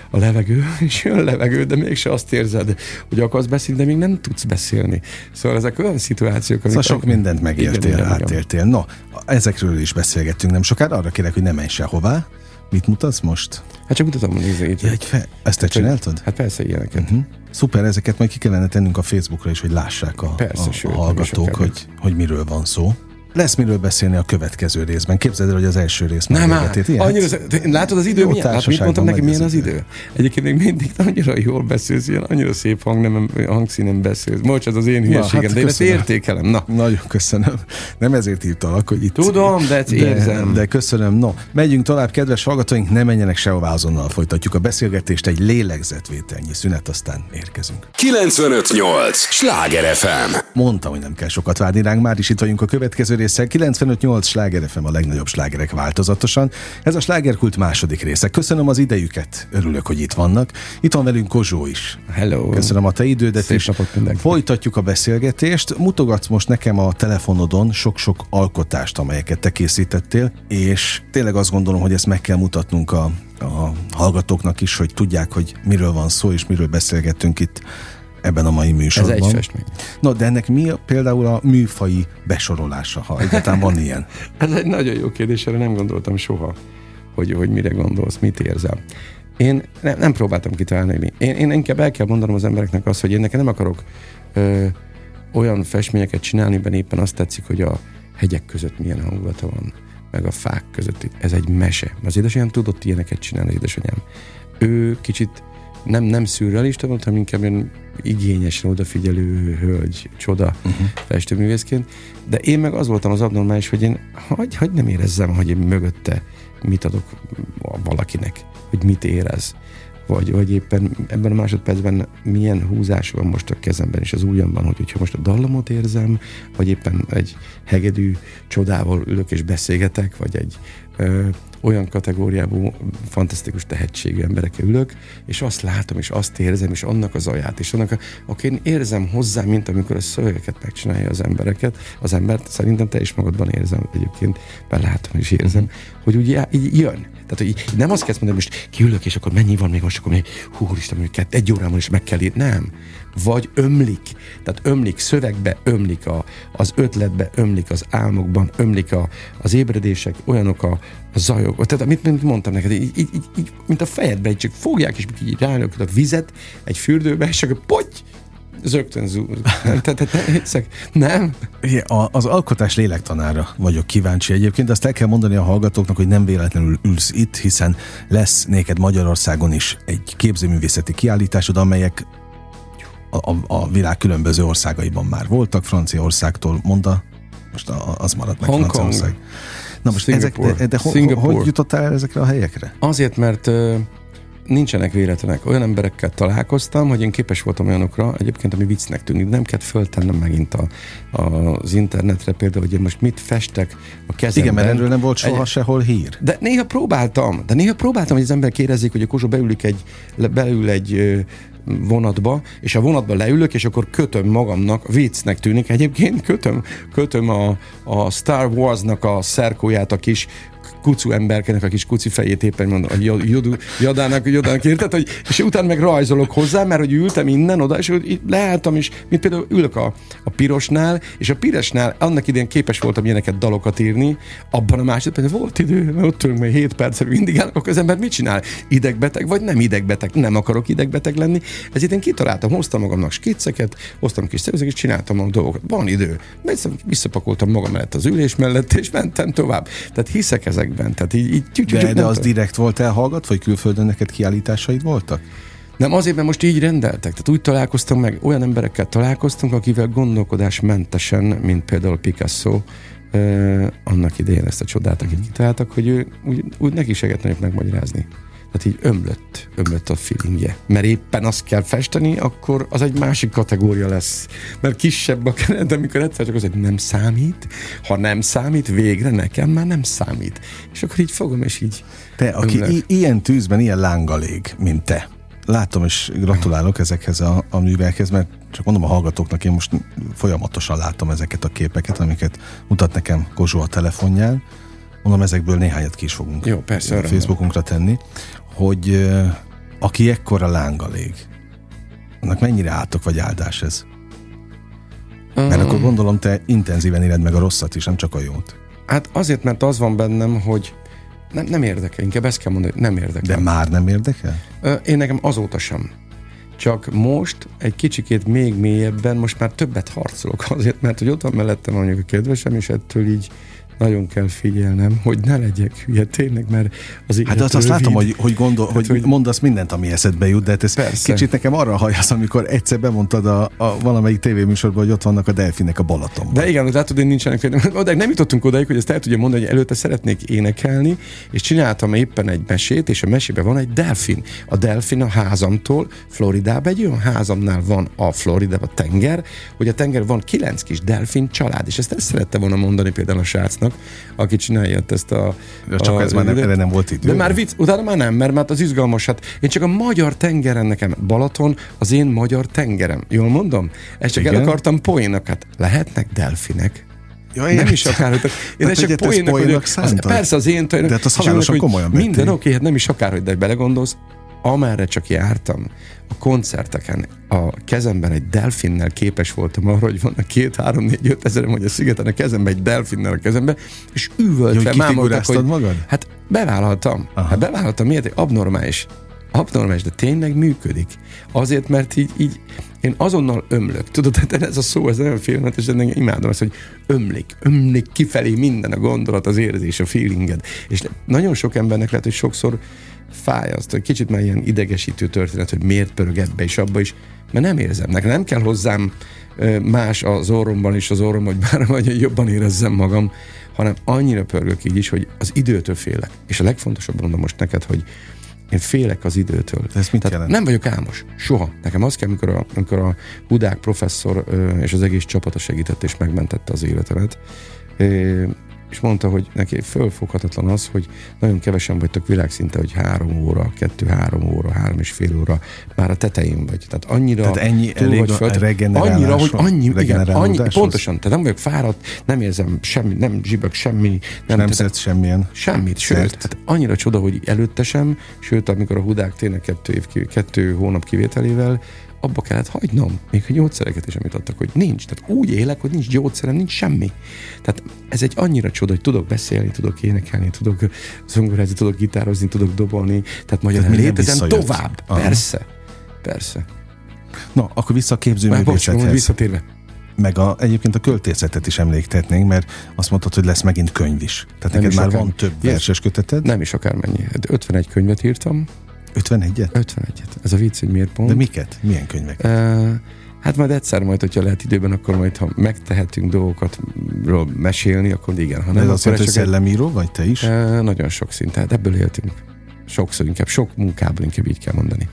a levegő, és jön levegő, de mégse azt érzed, hogy akarsz beszélni, de még nem tudsz beszélni. Szóval ezek olyan szituációk, amik... Szóval sok mindent megéltél, Igen, átéltél. No, ezekről is beszélgettünk nem sokára. Arra kérek, hogy ne menj sehová. Mit mutatsz most? Hát csak mutatom, itt. Ja, egy fe... Ezt te csináltad? Hát persze ilyeneket. Uh-huh. Szuper, ezeket majd ki kellene tennünk a Facebookra is, hogy lássák a, Persze, a, sőt, a hallgatók, hogy, hogy miről van szó. Lesz miről beszélni a következő részben. Képzeld el, hogy az első rész Nem már már, véget ért. Ilyen? annyira, látod az idő Jó milyen? Hát mit mondtam neki, milyen az idő. idő? Egyébként még mindig annyira jól beszélsz, ilyen annyira szép hangnemem, hangszínen beszélsz. Most ez az én hülyeségem, hát de én ezt értékelem. Na, Nagyon köszönöm. Nem ezért hívtalak, hogy itt... Tudom, de ezt érzem. De köszönöm. No, megyünk tovább, kedves hallgatóink, ne menjenek sehová azonnal folytatjuk a beszélgetést, egy lélegzetvételnyi szünet, aztán érkezünk. 958! Sláger FM! Mondtam, hogy nem kell sokat várni ránk, már is itt vagyunk a következő résszel. 95-8 Sláger FM a legnagyobb slágerek változatosan. Ez a slágerkult második része. Köszönöm az idejüket, örülök, hogy itt vannak. Itt van velünk Kozsó is. hello. Köszönöm a te idődet Szép mindenkinek. Folytatjuk a beszélgetést. Mutogatsz most nekem a telefonodon sok-sok alkotást, amelyeket te készítettél, és tényleg azt gondolom, hogy ezt meg kell mutatnunk a, a hallgatóknak is, hogy tudják, hogy miről van szó, és miről beszélgettünk itt ebben a mai Ez műsorban. egy festmény. No, de ennek mi a, például a műfai besorolása, ha egyáltalán van ilyen? Ez egy nagyon jó kérdés, erre nem gondoltam soha, hogy, hogy mire gondolsz, mit érzel. Én nem, nem próbáltam kitalálni, mi. Én, én inkább el kell mondanom az embereknek azt, hogy én nekem nem akarok ö, olyan festményeket csinálni, ben éppen azt tetszik, hogy a hegyek között milyen hangulata van, meg a fák között. Ez egy mese. Az édesanyám tudott ilyeneket csinálni, az édesanyám. Ő kicsit nem, nem szürrealista volt, hanem inkább ilyen igényesen odafigyelő hölgy, csoda uh-huh. festőművészként, de én meg az voltam az abnormális, hogy én hogy, hogy nem érezzem, hogy én mögötte mit adok valakinek, hogy mit érez, vagy, vagy éppen ebben a másodpercben milyen húzás van most a kezemben és az ujjamban, hogy hogyha most a dallamot érzem, vagy éppen egy hegedű csodával ülök és beszélgetek, vagy egy olyan kategóriából fantasztikus tehetségű emberekkel ülök, és azt látom, és azt érzem, és annak az aját, és annak, a, én érzem hozzá, mint amikor a szövegeket megcsinálja az embereket, az embert, szerintem te is magadban érzem egyébként, mert látom és érzem, hogy úgy így jön. Tehát, hogy nem azt kezd mondani, most kiülök, és akkor mennyi van még most, akkor még, hú, úristen, kett, egy órában is meg kell írni. Nem. Vagy ömlik. Tehát ömlik szövegbe, ömlik a, az ötletbe, ömlik az álmokban, ömlik a, az ébredések, olyanok a, a zajok. Tehát, amit, mint mondtam neked, így, így, így, így, mint a fejedbe, így csak fogják, és így rányok a vizet egy fürdőbe, és akkor poty, zögtön zúr. Tehát, nem? A- Az alkotás lélektanára vagyok kíváncsi egyébként, azt el kell mondani a hallgatóknak, hogy nem véletlenül ülsz itt, hiszen lesz néked Magyarországon is egy képzőművészeti kiállításod, amelyek a, a, világ különböző országaiban már voltak, Franciaországtól mondta, most a, az maradt meg Hongkong. Franciaország. Na most ezek, Szingapur. de, de ho, Szingapur. hogy jutottál el ezekre a helyekre? Azért, mert nincsenek véletlenek. Olyan emberekkel találkoztam, hogy én képes voltam olyanokra, egyébként ami viccnek tűnik, nem kellett föltennem megint a, a, az internetre például, hogy én most mit festek a kezemben. Igen, mert erről nem volt soha Egy- sehol hír. de néha próbáltam, de néha próbáltam, hogy az emberek érezzék, hogy a Kózsa beülik egy, beül egy vonatba, és a vonatba leülök, és akkor kötöm magamnak, viccnek tűnik egyébként, kötöm, kötöm a, a Star Wars-nak a szerkóját a kis kucu emberkenek a kis kuci fejét éppen mondom, a Jod- Jodu, Jodának, Jodának érted, hogy, és utána meg rajzolok hozzá, mert hogy ültem innen oda, és leálltam is, mint például ülök a, a pirosnál, és a pirosnál annak idén képes voltam ilyeneket dalokat írni, abban a másodpercben volt idő, mert ott ülünk majd 7 percre, mindig állok, akkor az ember mit csinál? Idegbeteg, vagy nem idegbeteg? Nem akarok idegbeteg lenni. Ezért én kitaláltam, hoztam magamnak skicceket, hoztam kis szervezeket, és csináltam a dolgokat. Van idő. Vissza- Visszapakoltam magam mellett az ülés mellett, és mentem tovább. Tehát hiszek ezekben. Tehát így, így tyü- De, nem de az tudom. direkt volt elhallgat, vagy külföldön neked kiállításaid voltak? Nem azért, mert most így rendeltek. Tehát úgy találkoztam meg, olyan emberekkel találkoztunk, akivel gondolkodásmentesen, mint például Picasso, eh, annak idején ezt a csodát, akit kitaláltak, hogy ő úgy, úgy neki nagyobb megmagyarázni. Tehát így ömlött, ömlött a feelingje. Mert éppen azt kell festeni, akkor az egy másik kategória lesz. Mert kisebb a keret, de amikor egyszer csak az, hogy nem számít, ha nem számít, végre nekem már nem számít. És akkor így fogom, és így Te, aki i- ilyen tűzben, ilyen lánggal ég, mint te. Látom, és gratulálok ezekhez a, a művekhez, mert csak mondom a hallgatóknak, én most folyamatosan látom ezeket a képeket, amiket mutat nekem Kozsó a telefonján. Mondom, ezekből néhányat ki is fogunk Jó, persze. Facebookunkra tenni, hogy aki ekkora lánggal ég, annak mennyire átok vagy áldás ez? Mert akkor gondolom, te intenzíven éled meg a rosszat is, nem csak a jót. Hát azért, mert az van bennem, hogy nem, nem érdekel, inkább ezt kell mondani, hogy nem érdekel. De már nem érdekel? Én nekem azóta sem. Csak most egy kicsikét még mélyebben, most már többet harcolok azért, mert hogy ott van mellettem mondjuk a kedvesem, és ettől így nagyon kell figyelnem, hogy ne legyek hülye tényleg, mert az Hát azt, azt látom, hogy, hogy, gondol, Tehát, hogy, hogy- mondasz mindent, ami eszedbe jut, de hát ez Persze. kicsit nekem arra halljasz, amikor egyszer bemondtad a, a valamelyik tévéműsorban, hogy ott vannak a delfinek a Balatonban. De igen, látod, hogy nincsenek odáig nem jutottunk odáig, hogy ezt el tudja mondani, hogy előtte szeretnék énekelni, és csináltam éppen egy mesét, és a mesében van egy delfin. A delfin a házamtól Floridában egy olyan házamnál van a Florida, a tenger, hogy a tenger van kilenc kis delfin család, és ezt ezt szerette volna mondani például a srácnak, aki csinálja ezt a... De csak a, ez már nem, erre nem volt idő. De már vicc, utána már nem, mert már az izgalmas, hát én csak a magyar tengeren nekem, Balaton az én magyar tengerem. Jól mondom? Ezt csak Igen. el akartam poénnak, hát lehetnek delfinek. Ja, Nem is akár, hogy én Hát, csak hogy poénnak poénnak vagyok. Az, persze az én tőlem. De hát én halálosan hogy komolyan. Minden oké, hát nem is akár, hogy de belegondolsz, amerre csak jártam, a koncerteken, a kezemben egy delfinnel képes voltam arra, hogy vannak két, három, négy, öt ezerem, hogy a szigeten a kezemben egy delfinnel a kezembe, és üvöltve mámoltak, hogy magad? hát bevállaltam. Aha. Hát bevállaltam, miért? Abnormális. Abnormális, de tényleg működik. Azért, mert így, így én azonnal ömlök. Tudod, hát ez a szó, ez nagyon félelmetes, de imádom ezt, hogy ömlik, ömlik kifelé minden a gondolat, az érzés, a feelinged. És nagyon sok embernek lehet, hogy sokszor fáj azt, hogy kicsit már ilyen idegesítő történet, hogy miért pörög ebbe és abba is, mert nem érzem. Nekem nem kell hozzám más az orromban és az orrom, hogy bár vagy jobban érezzem magam, hanem annyira pörgök így is, hogy az időtől félek. És a legfontosabb mondom most neked, hogy én félek az időtől. De ez mit jelent? Nem vagyok álmos. Soha. Nekem az kell, amikor a, amikor a Hudák professzor ö, és az egész csapata segített és megmentette az életemet. És mondta, hogy neki fölfoghatatlan az, hogy nagyon kevesen vagytok világszinten, hogy három óra, kettő-három óra, három és fél óra, már a tetején vagy. Tehát annyira Tehát ennyi túl elég vagy föl-? Annyira, hogy annyi, igen, annyi, pontosan, tehát nem vagyok fáradt, nem érzem semmi, nem zsibök semmi, nem, nem tehát- szedsz semmilyen. Semmit, sőt, Szert. hát annyira csoda, hogy előtte sem, sőt, amikor a hudák tényleg kettő, év, kettő hónap kivételével, abba kellett hagynom, még a gyógyszereket is, amit adtak, hogy nincs. Tehát úgy élek, hogy nincs gyógyszerem, nincs semmi. Tehát ez egy annyira csoda, hogy tudok beszélni, tudok énekelni, tudok zongorázni, tudok gitározni, tudok dobolni, tehát magyarán minden létezem tovább. Aha. Persze. Persze. Na, akkor vissza a képzőművészethez. visszatérve. Meg a, egyébként a költészetet is emléktetnénk, mert azt mondtad, hogy lesz megint könyv is. Tehát Nem neked is már akár. van több verses köteted? Nem is akármennyi. Hát 51 könyvet írtam. 51-et? 51-et. Ez a vicc, hogy miért pont. De miket? Milyen könyvek? Uh, hát majd egyszer majd, hogyha lehet időben, akkor majd, ha megtehetünk dolgokat ról mesélni, akkor igen. Ha De nem, ez azt akkor egy- szellemíró vagy te is? Nagyon sok szint, tehát ebből éltünk. Sokszor inkább, sok munkából inkább így kell mondani.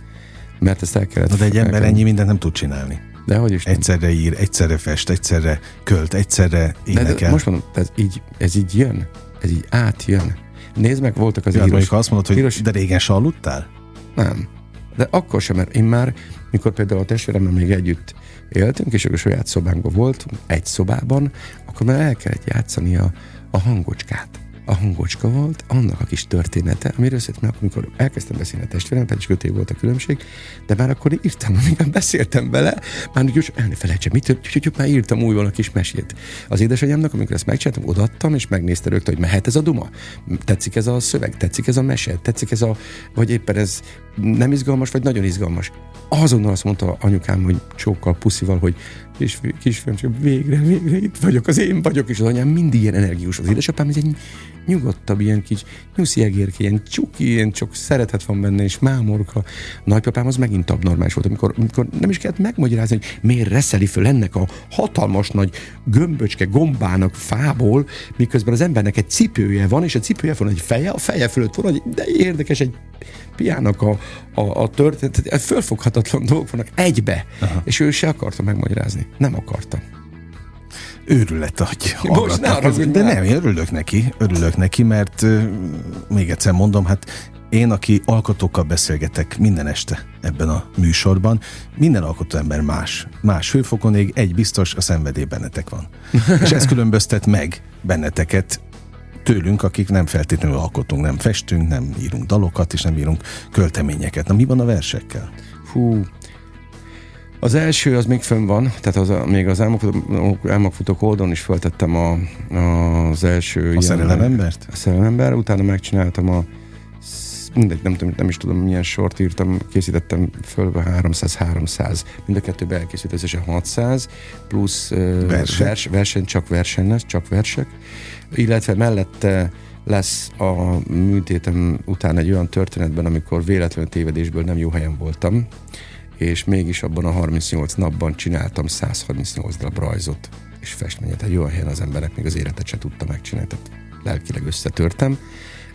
Mert ezt el kellett... Na de egy ember kell- ennyi mindent nem tud csinálni. De hogy is nem. Egyszerre ír, egyszerre fest, egyszerre költ, egyszerre De, de énekel. most mondom, ez így, ez így jön. Ez így átjön. Nézd meg, voltak az Ja, hát írós... azt mondod, hogy Piros- de régen se aludtál? Nem. De akkor sem, mert én már, mikor például a testvéremmel még együtt éltünk, és akkor saját szobánkban voltunk, egy szobában, akkor már el kellett játszani a, a hangocskát. A hangocska volt annak a kis története, amiről mert amikor elkezdtem beszélni a testvérem, pedig is öt év volt a különbség, de már akkor írtam, amikor beszéltem vele, már úgy, el ne felejtsem, mit, úgyhogy már írtam újból a kis mesét. Az édesanyámnak, amikor ezt megcsináltam, odaadtam, és megnézte rögtön, hogy mehet ez a duma? Tetszik ez a szöveg? Tetszik ez a mese? Tetszik ez a, vagy éppen ez nem izgalmas, vagy nagyon izgalmas? Azonnal azt mondta anyukám, hogy csókkal, puszival, hogy kis, kisfiam, csak végre, végre itt vagyok, az én vagyok, és az anyám mindig ilyen energikus. Az édesapám ez egy nyugodtabb, ilyen kis nyuszi egérke, ilyen csuki, ilyen csak szeretet van benne, és mámorka. Nagypapám az megint abnormális volt, amikor, amikor nem is kellett megmagyarázni, hogy miért reszeli föl ennek a hatalmas nagy gömböcske gombának fából, miközben az embernek egy cipője van, és a cipője van egy feje, a feje fölött van, egy, de érdekes, egy piának a, a, a történet, fölfoghatatlan dolgok vannak egybe, Aha. és ő se akarta megmagyarázni. Nem akarta. Őrület, hogy Most ne haragudj, De ne. nem, én örülök neki, örülök neki, mert még egyszer mondom, hát én, aki alkotókkal beszélgetek minden este ebben a műsorban, minden alkotó ember más. Más hőfokon ég, egy biztos, a szenvedély bennetek van. És ez különböztet meg benneteket tőlünk, akik nem feltétlenül alkotunk, nem festünk, nem írunk dalokat, és nem írunk költeményeket. Na mi van a versekkel? Hú, az első az még fönn van, tehát az a, még az álmokfutók, álmokfutók oldalon is feltettem a, az első... A szerelemembert? A szerelemember, utána megcsináltam a mindegy, nem, tudom, nem is tudom milyen sort írtam, készítettem föl 300-300, mind a kettőben elkészült összesen 600, plusz uh, Versek? vers, verseny, csak verseny lesz, csak versek, illetve mellette lesz a műtétem után egy olyan történetben, amikor véletlenül tévedésből nem jó helyen voltam, és mégis abban a 38 napban csináltam 138 darab rajzot és festményet. Egy olyan helyen az emberek még az életet se tudta megcsinálni, tehát lelkileg összetörtem.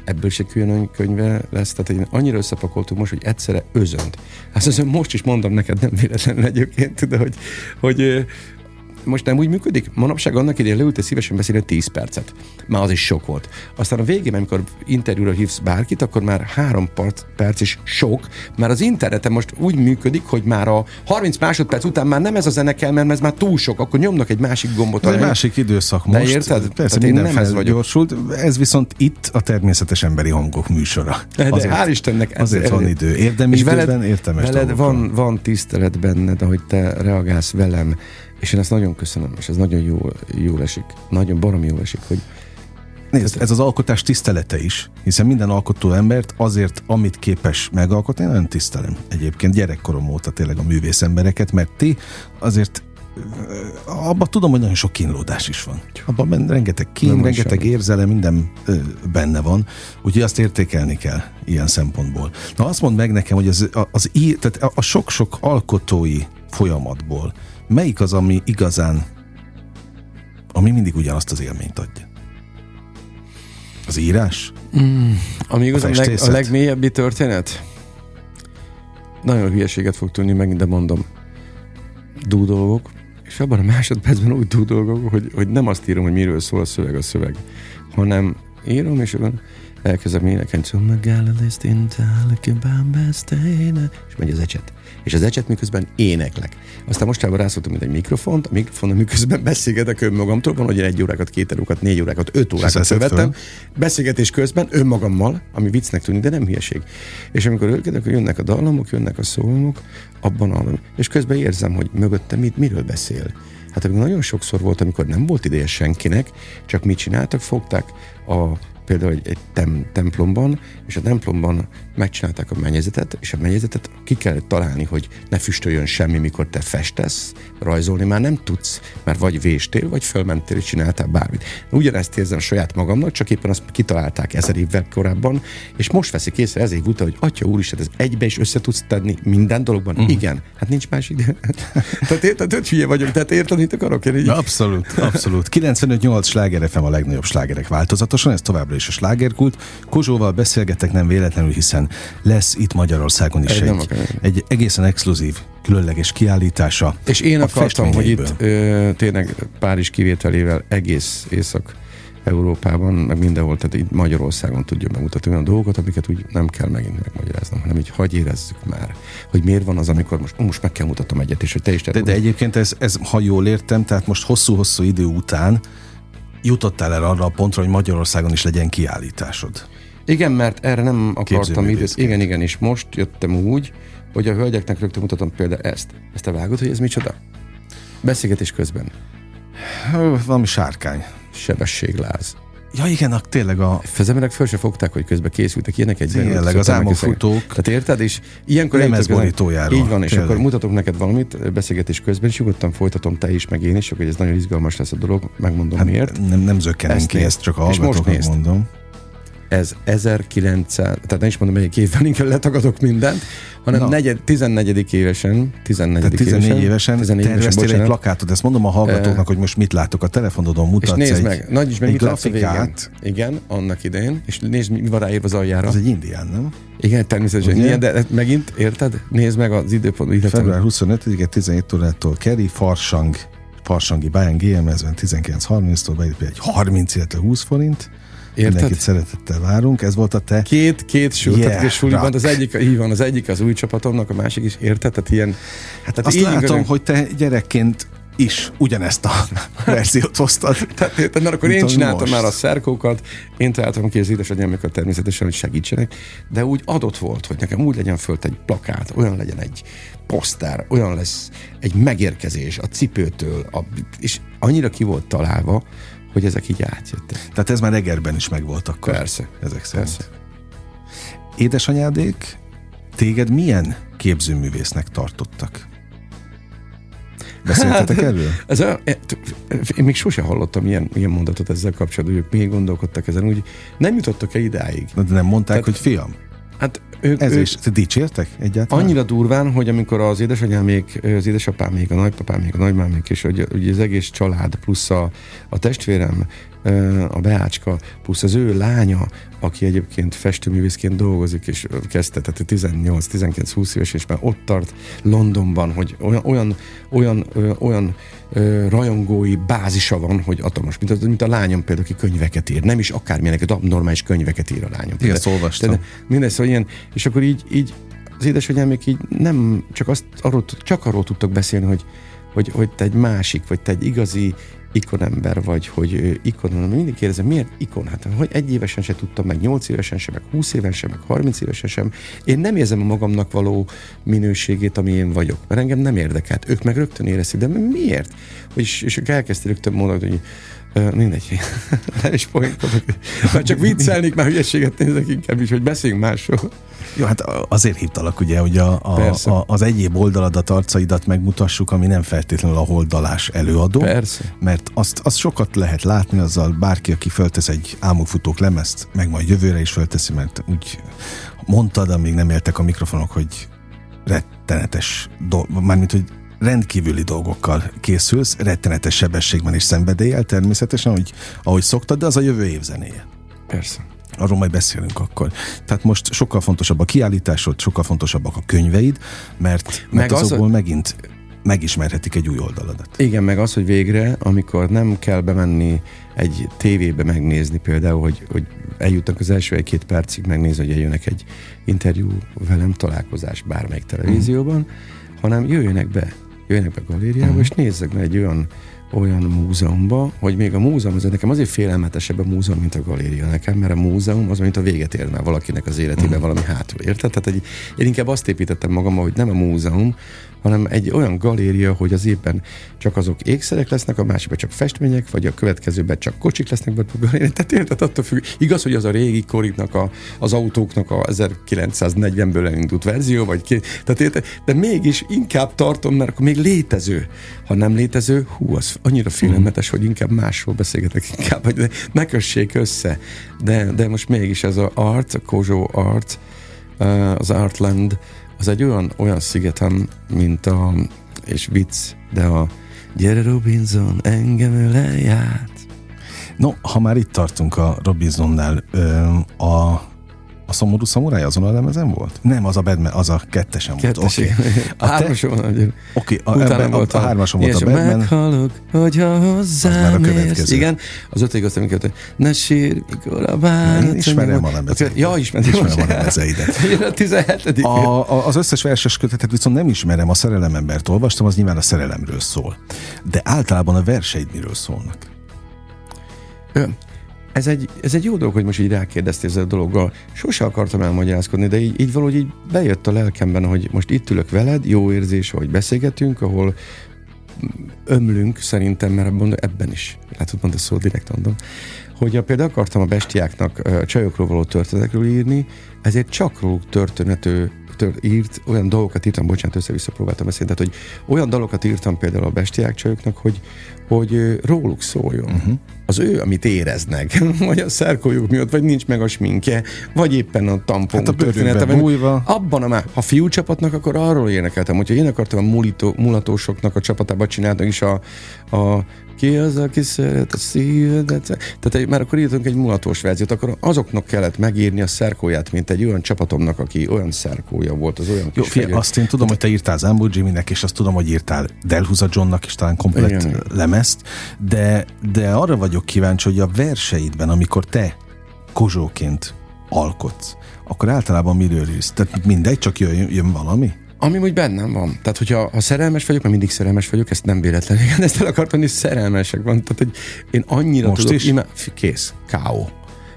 Ebből egy külön könyve lesz, tehát egy annyira összepakoltuk most, hogy egyszerre özönt. Hát azt most is mondom neked, nem véletlenül egyébként, de hogy, hogy most nem úgy működik? Manapság annak idején leült, és szívesen beszélni 10 percet. Már az is sok volt. Aztán a végén, amikor interjúra hívsz bárkit, akkor már három perc, perc is sok, mert az interneten most úgy működik, hogy már a 30 másodperc után már nem ez a zene kell, mert ez már túl sok, akkor nyomnak egy másik gombot. Ez egy másik időszak De most. érted? Persze Tehát én nem ez vagyok. felgyorsult. Ez viszont itt a természetes emberi hangok műsora. De hál' Istennek ez- azért van idő. Érdemi és veled, veled van, van tisztelet benned, ahogy te reagálsz velem, és én ezt nagyon köszönöm, és ez nagyon jó, jól esik. Nagyon baromi jól esik, hogy Nézd, ez az alkotás tisztelete is, hiszen minden alkotó embert azért, amit képes megalkotni, én nagyon tisztelem. Egyébként gyerekkorom óta tényleg a művész embereket, mert ti azért abban tudom, hogy nagyon sok kínlódás is van. Abban benne rengeteg kín, Nem rengeteg semmi. érzelem, minden ö, benne van, úgyhogy azt értékelni kell ilyen szempontból. Na azt mondd meg nekem, hogy az, az, í- tehát a sok-sok alkotói folyamatból melyik az, ami igazán, ami mindig ugyanazt az élményt adja? Az írás? Ami igazán a, leg, a legmélyebbi történet? Nagyon hülyeséget fog tűnni, megint de mondom. Dúdolgok, és abban a másodpercben úgy dúdolgok, hogy, hogy nem azt írom, hogy miről szól a szöveg, a szöveg, hanem írom, és akkor elkezdem énekelni, so megállaliszt és megy az ecset. És az ecset miközben éneklek. Aztán mostában rászóltam, mint egy mikrofont, a mikrofonon miközben beszélgetek önmagamtól, van, hogy egy órákat, két órákat, négy órákat, öt órákat követtem, beszélgetés közben önmagammal, ami viccnek tűnik, de nem hülyeség. És amikor ölkedek, jönnek a dallamok, jönnek a szólamok, abban a... És közben érzem, hogy mögöttem mit, miről beszél. Hát nagyon sokszor volt, amikor nem volt ideje senkinek, csak mit csináltak, fogták a például egy, egy tem, templomban, és a templomban megcsinálták a mennyezetet, és a mennyezetet ki kellett találni, hogy ne füstöljön semmi, mikor te festesz, rajzolni már nem tudsz, mert vagy véstél, vagy fölmentél, és csináltál bármit. Ugyanezt érzem saját magamnak, csak éppen azt kitalálták ezer évvel korábban, és most veszik észre ezer év után, hogy atya úristen, ez egybe is össze tudsz tenni minden dologban. Uh-huh. Igen, hát nincs más ide. tehát érted, hogy hülye vagyok, tehát érted, mit akarok? Én így, Abszolút, abszolút. 95-8 sláger FM a legnagyobb slágerek változatosan, ez továbbra továbbra is a slágerkult. Kozsóval beszélgetek nem véletlenül, hiszen lesz itt Magyarországon is Egy egy, egy egészen exkluzív, különleges kiállítása. És én akartam, hogy itt ö, tényleg Párizs kivételével egész észak Európában, meg mindenhol, tehát itt Magyarországon tudja megmutatni olyan dolgokat, amiket úgy nem kell megint megmagyaráznom, hanem így hagy érezzük már, hogy miért van az, amikor most, most meg kell mutatnom egyet, és hogy te is De, de egyébként ez, ez, ha jól értem, tehát most hosszú-hosszú idő után jutottál el arra a pontra, hogy Magyarországon is legyen kiállításod. Igen, mert erre nem akartam időt. Igen, igen, és most jöttem úgy, hogy a hölgyeknek rögtön mutatom például ezt. Ezt te vágod, hogy ez micsoda? Beszélgetés közben. Valami sárkány. Sebességláz. Ja igen, a, tényleg a Az emberek föl se fogták, hogy közben készültek ilyenek egy Tényleg, az álmokfutók Tehát érted? És ilyenkor lemezborítójáról. Így van, és Tényleg. akkor mutatok neked valamit beszélgetés közben, és nyugodtan folytatom te is, meg én is, hogy ez nagyon izgalmas lesz a dolog, megmondom hát miért. nem, nem zökkenünk ki, ezt csak a hallgatóknak mondom. Ez 1900, tehát nem is mondom, melyik évben inkább letagadok mindent, hanem Na. negyed, 14. évesen, 14. Tehát 14 évesen 14 terveztél egy bocsánat. plakátot, ezt mondom a hallgatóknak, hogy most mit látok a telefonodon, És mutatsz nézd egy, meg, nagy is meg egy grafikát. Igen, annak idején, és nézd, mi van ráírva az aljára. Ez egy indián, nem? Igen, természetesen Ugye? ilyen, de megint, érted? Nézd meg az időpont, illetve Február 25-e 17 órától Keri, Farsang, Farsangi Bayern GMS-ben 19.30-tól beírt egy 30, illetve 20 forint. Érted? Mindenkit szeretettel várunk. Ez volt a te Két, két suli, Yeah, tehát az egyik, így van, az egyik az új csapatomnak, a másik is, érted? Tehát ilyen, hát tehát Azt látom, igazán- hogy te gyerekként is ugyanezt a verziót hoztad. Tehát, érted? mert akkor én Mint csináltam most. már a szerkókat, én találtam ki az édesanyámékat természetesen, hogy segítsenek, de úgy adott volt, hogy nekem úgy legyen fölt egy plakát, olyan legyen egy poszter, olyan lesz egy megérkezés a cipőtől, a, és annyira ki volt találva, hogy ezek így átjöttek. Tehát ez már Egerben is megvolt akkor. Persze. Ezek szerint. Persze. Édesanyádék, téged milyen képzőművésznek tartottak? Beszéltetek erről? Ez a, e, én még sose hallottam ilyen, ilyen mondatot ezzel kapcsolatban, hogy ők még gondolkodtak ezen, úgy nem jutottak el idáig. De nem mondták, Tehát- hogy fiam, Hát ők, ez ők is. Te dicsértek egyáltalán? annyira durván, hogy amikor az édesanyámék, az édesapámék, a nagypapámék, a nagymámék, és hogy ugye az egész család, plusz a, a testvérem, a Beácska, plusz az ő lánya, aki egyébként festőművészként dolgozik, és kezdte, tehát 18-19-20 éves, és már ott tart Londonban, hogy olyan, olyan, olyan, olyan ö, rajongói bázisa van, hogy atomos, mint, mint a lányom például, aki könyveket ír. Nem is akármilyeneket, abnormális könyveket ír a lányom. Igen, ezt olvastam. De- Mindegy, szóval ilyen, és akkor így, így az édesanyámék így nem csak, azt, arról, csak arról tudtak beszélni, hogy, hogy, hogy te egy másik, vagy te egy igazi ikonember vagy, hogy ö, ikon, mindig kérdezem, miért ikon? Hát hogy egy évesen se tudtam, meg nyolc évesen sem, meg húsz évesen sem, meg harminc évesen sem. Én nem érzem a magamnak való minőségét, ami én vagyok, mert engem nem érdekelt. Ők meg rögtön érezték, de miért? Hogy, és, ők elkezdték rögtön mondani, hogy mindegy, nem is poénkodok. Már csak viccelnék, már hülyeséget nézek inkább is, hogy beszéljünk másról. Jó, hát azért hívtalak ugye, hogy a, a, Persze. a, az egyéb oldaladat, arcaidat megmutassuk, ami nem feltétlenül a holdalás előadó. Persze. Mert azt, azt sokat lehet látni, azzal bárki, aki föltesz egy álmokfutók lemezt, meg majd jövőre is fölteszi, mert úgy mondtad, amíg nem éltek a mikrofonok, hogy rettenetes, do- mármint, hogy rendkívüli dolgokkal készülsz, rettenetes sebességben és szenvedéllyel természetesen, ahogy, ahogy szoktad, de az a jövő év zenéje. Persze. Arról majd beszélünk akkor. Tehát most sokkal fontosabb a kiállításod, sokkal fontosabbak a könyveid, mert, mert Meg az, azokból megint megismerhetik egy új oldaladat. Igen, meg az, hogy végre, amikor nem kell bemenni egy tévébe megnézni például, hogy, hogy eljutnak az első egy-két percig megnézni, hogy eljönnek egy interjú velem, találkozás bármelyik televízióban, mm. hanem jöjjenek be, jöjjenek be a galériába, mm. és nézzek meg egy olyan olyan múzeumba, hogy még a múzeum, az nekem azért félelmetesebb a múzeum, mint a galéria nekem, mert a múzeum az, mint a véget ér már valakinek az életében valami hátul, érted? Tehát egy, én inkább azt építettem magammal, hogy nem a múzeum, hanem egy olyan galéria, hogy az évben csak azok ékszerek lesznek, a másikban csak festmények, vagy a következőben csak kocsik lesznek, vagy a galéria. Tehát érted, attól függ. Igaz, hogy az a régi koriknak, a, az autóknak a 1940-ből elindult verzió, vagy ki, tehát érted, de mégis inkább tartom, mert akkor még létező. Ha nem létező, hú, az annyira félelmetes, hogy inkább másról beszélgetek inkább, hogy ne, kössék össze. De, de most mégis ez az art, a Kozsó art, uh, az Artland, az egy olyan, olyan szigetem, mint a, és vicc, de a Gyere Robinson, engem ölelj át. No, ha már itt tartunk a Robinsonnál, a a szomorú szamuráj azon a lemezen volt? Nem, az a Batman, az a kettesen volt. Kettes, Oké, okay. A A te- hármason van, ugye. Oké, a, Utána ebben, volt a, a hármason volt a Batman. meghalok, hogyha a hozzám következő. Igen, az ötödik azt amikor, hogy ne sírj, mikor a bánat. Ismerem a lemezeidet. Ja, ismerem, Ismerem a lemezeidet. A 17 A, a, az összes verses kötetet viszont nem ismerem, a szerelemembert olvastam, az nyilván a szerelemről szól. De általában a verseid miről szólnak? Ö, Ez egy, ez egy jó dolog, hogy most így rákérdeztél ezzel a dologgal. Sose akartam elmagyarázkodni, de így, így valahogy így bejött a lelkemben, hogy most itt ülök veled, jó érzés, hogy beszélgetünk, ahol ömlünk szerintem, mert ebben, ebben is, látod mondani szó, direkt mondom, hogy a, például akartam a bestiáknak a csajokról való történetekről írni, ezért csak róluk történető tört, írt, olyan dolgokat írtam, bocsánat, össze-vissza próbáltam beszélni, tehát hogy olyan dalokat írtam például a bestiák csajoknak, hogy, hogy róluk szóljon. Uh-huh. Az ő, amit éreznek, vagy a szerkójuk miatt, vagy nincs meg a sminkje, vagy éppen a tampon Hát a története, bújva. abban a már, ha fiú csapatnak, akkor arról énekeltem, hogyha én akartam a mulitó, mulatósoknak a csapatába csinálni is a, a ki az, aki szeret a szívedet. Tehát egy, már akkor írtunk egy mulatós verziót, akkor azoknak kellett megírni a szerkóját, mint egy olyan csapatomnak, aki olyan szerkója volt, az olyan Jó, fehér- azt én tudom, hogy te írtál Zambo Jimmy-nek, és azt tudom, hogy írtál Delhuza Johnnak is talán komplett Igen. Igen. lemezt, de, de arra vagyok kíváncsi, hogy a verseidben, amikor te kozsóként alkotsz, akkor általában miről írsz? Tehát mindegy, csak jön, jön valami? Ami úgy bennem van. Tehát, hogyha ha szerelmes vagyok, mert mindig szerelmes vagyok, ezt nem véletlenül, igen, ezt el akartam, hogy szerelmesek van. Tehát, hogy én annyira Most tudok, is? Imá... Kész, K.O.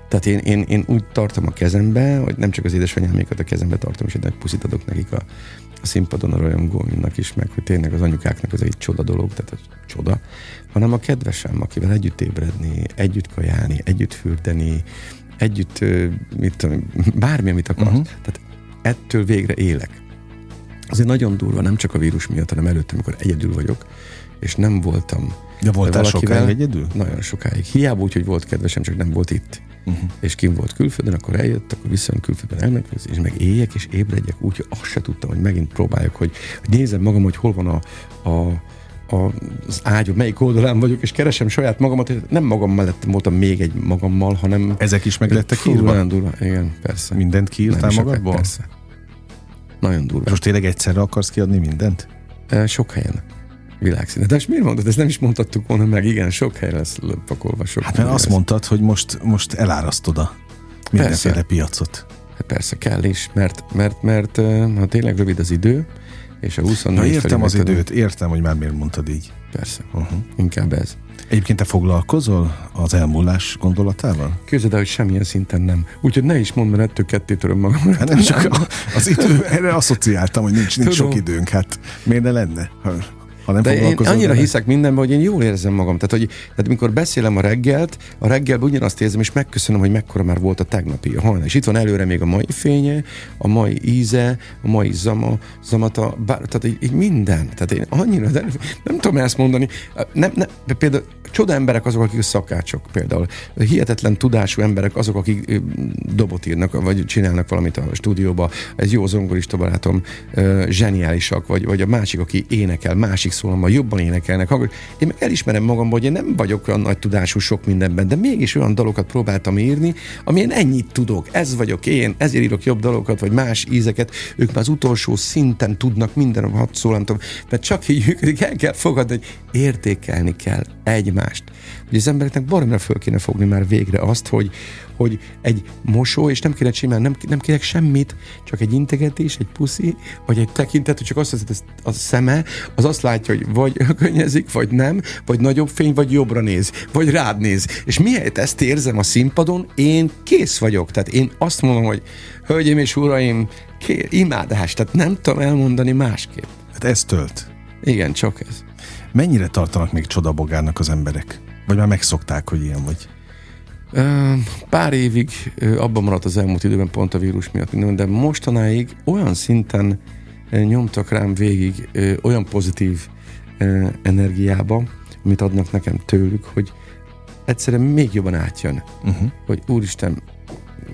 Tehát én, én, én, úgy tartom a kezembe, hogy nem csak az édesanyámékat a kezembe tartom, és egy nagy puszit adok nekik a, a színpadon a rajongóimnak is, meg hogy tényleg az anyukáknak az egy csoda dolog, tehát az csoda, hanem a kedvesem, akivel együtt ébredni, együtt kajálni, együtt fürdeni, együtt, mit tudom, bármi, amit akarsz. Mhm. Uh-huh. Tehát ettől végre élek. Azért nagyon durva, nem csak a vírus miatt, hanem előtte, amikor egyedül vagyok, és nem voltam Ja, voltál valakivel- sokáig egyedül? Nagyon sokáig. Hiába úgy, hogy volt kedvesem, csak nem volt itt. Uh-huh. És kim volt külföldön, akkor eljött, akkor visszajön külföldön elment, és meg éjek és ébredjek úgy, hogy azt se tudtam, hogy megint próbáljak, hogy, hogy nézem magam, hogy hol van a, a, a, az ágyom, melyik oldalán vagyok, és keresem saját magamat, nem magam mellett voltam még egy magammal, hanem Ezek is meg lettek írva? Durva, igen, persze. Mindent kiírtál magadból? Persze. Nagyon durva. Most tényleg egyszerre akarsz kiadni mindent? Eh, Sok helyen. Világszinten. De most miért mondod? Ezt nem is mondhattuk volna meg. Igen, sok helyre lesz pakolva. Sok Hát mert azt lesz. mondtad, hogy most, most elárasztod a mindenféle Persze. piacot. Hát persze kell is, mert, mert, mert eh, ha tényleg rövid az idő, és a 24 Na értem az időt, értem, hogy már miért mondtad így. Persze, Uh-huh. inkább ez. Egyébként te foglalkozol az elmúlás gondolatával? Képzeld el, hogy semmilyen szinten nem. Úgyhogy ne is mondd, mert ettől ketté töröm magam. Hát nem csak az idő, erre asszociáltam, hogy nincs, nincs sok Tudom. időnk, hát miért ne lenne? Ha, ha nem De én annyira vele? hiszek mindenben, hogy én jól érzem magam. Tehát, hogy, tehát mikor beszélem a reggelt, a reggelben ugyanazt érzem, és megköszönöm, hogy mekkora már volt a tegnapi a hajnal. És itt van előre még a mai fénye, a mai íze, a mai zama, zamata, bár, tehát így, így minden. Tehát én annyira, de nem tudom ezt mondani. Nem, nem, de például csoda emberek azok, akik szakácsok például. Hihetetlen tudású emberek azok, akik dobot írnak, vagy csinálnak valamit a stúdióba. Ez jó zongorista barátom, zseniálisak, vagy, vagy a másik, aki énekel, másik szólamban jobban énekelnek. hallgat- Én meg elismerem magamban, hogy én nem vagyok olyan nagy tudású sok mindenben, de mégis olyan dalokat próbáltam írni, amilyen ennyit tudok. Ez vagyok én, ezért írok jobb dalokat, vagy más ízeket. Ők már az utolsó szinten tudnak minden hat szó, nem tudom, mert csak így működik, el kell fogadni, hogy értékelni kell egymást. Hogy az embereknek baromra föl kéne fogni már végre azt, hogy, hogy egy mosó, és nem kéne csinálni, nem, nem kérek semmit, csak egy integetés, egy puszi, vagy egy tekintet, hogy csak azt hiszed, a szeme, az azt látja, hogy vagy könnyezik, vagy nem, vagy nagyobb fény, vagy jobbra néz, vagy rád néz. És miért ezt érzem a színpadon, én kész vagyok. Tehát én azt mondom, hogy hölgyeim és uraim, ké, imádás, tehát nem tudom elmondani másképp. Hát ez tölt. Igen, csak ez. Mennyire tartanak még csodabogárnak az emberek? Vagy már megszokták, hogy ilyen vagy? Pár évig abban maradt az elmúlt időben pont a vírus miatt minden, de mostanáig olyan szinten nyomtak rám végig olyan pozitív energiába, amit adnak nekem tőlük, hogy egyszerűen még jobban átjön, Uh-huh. hogy úristen,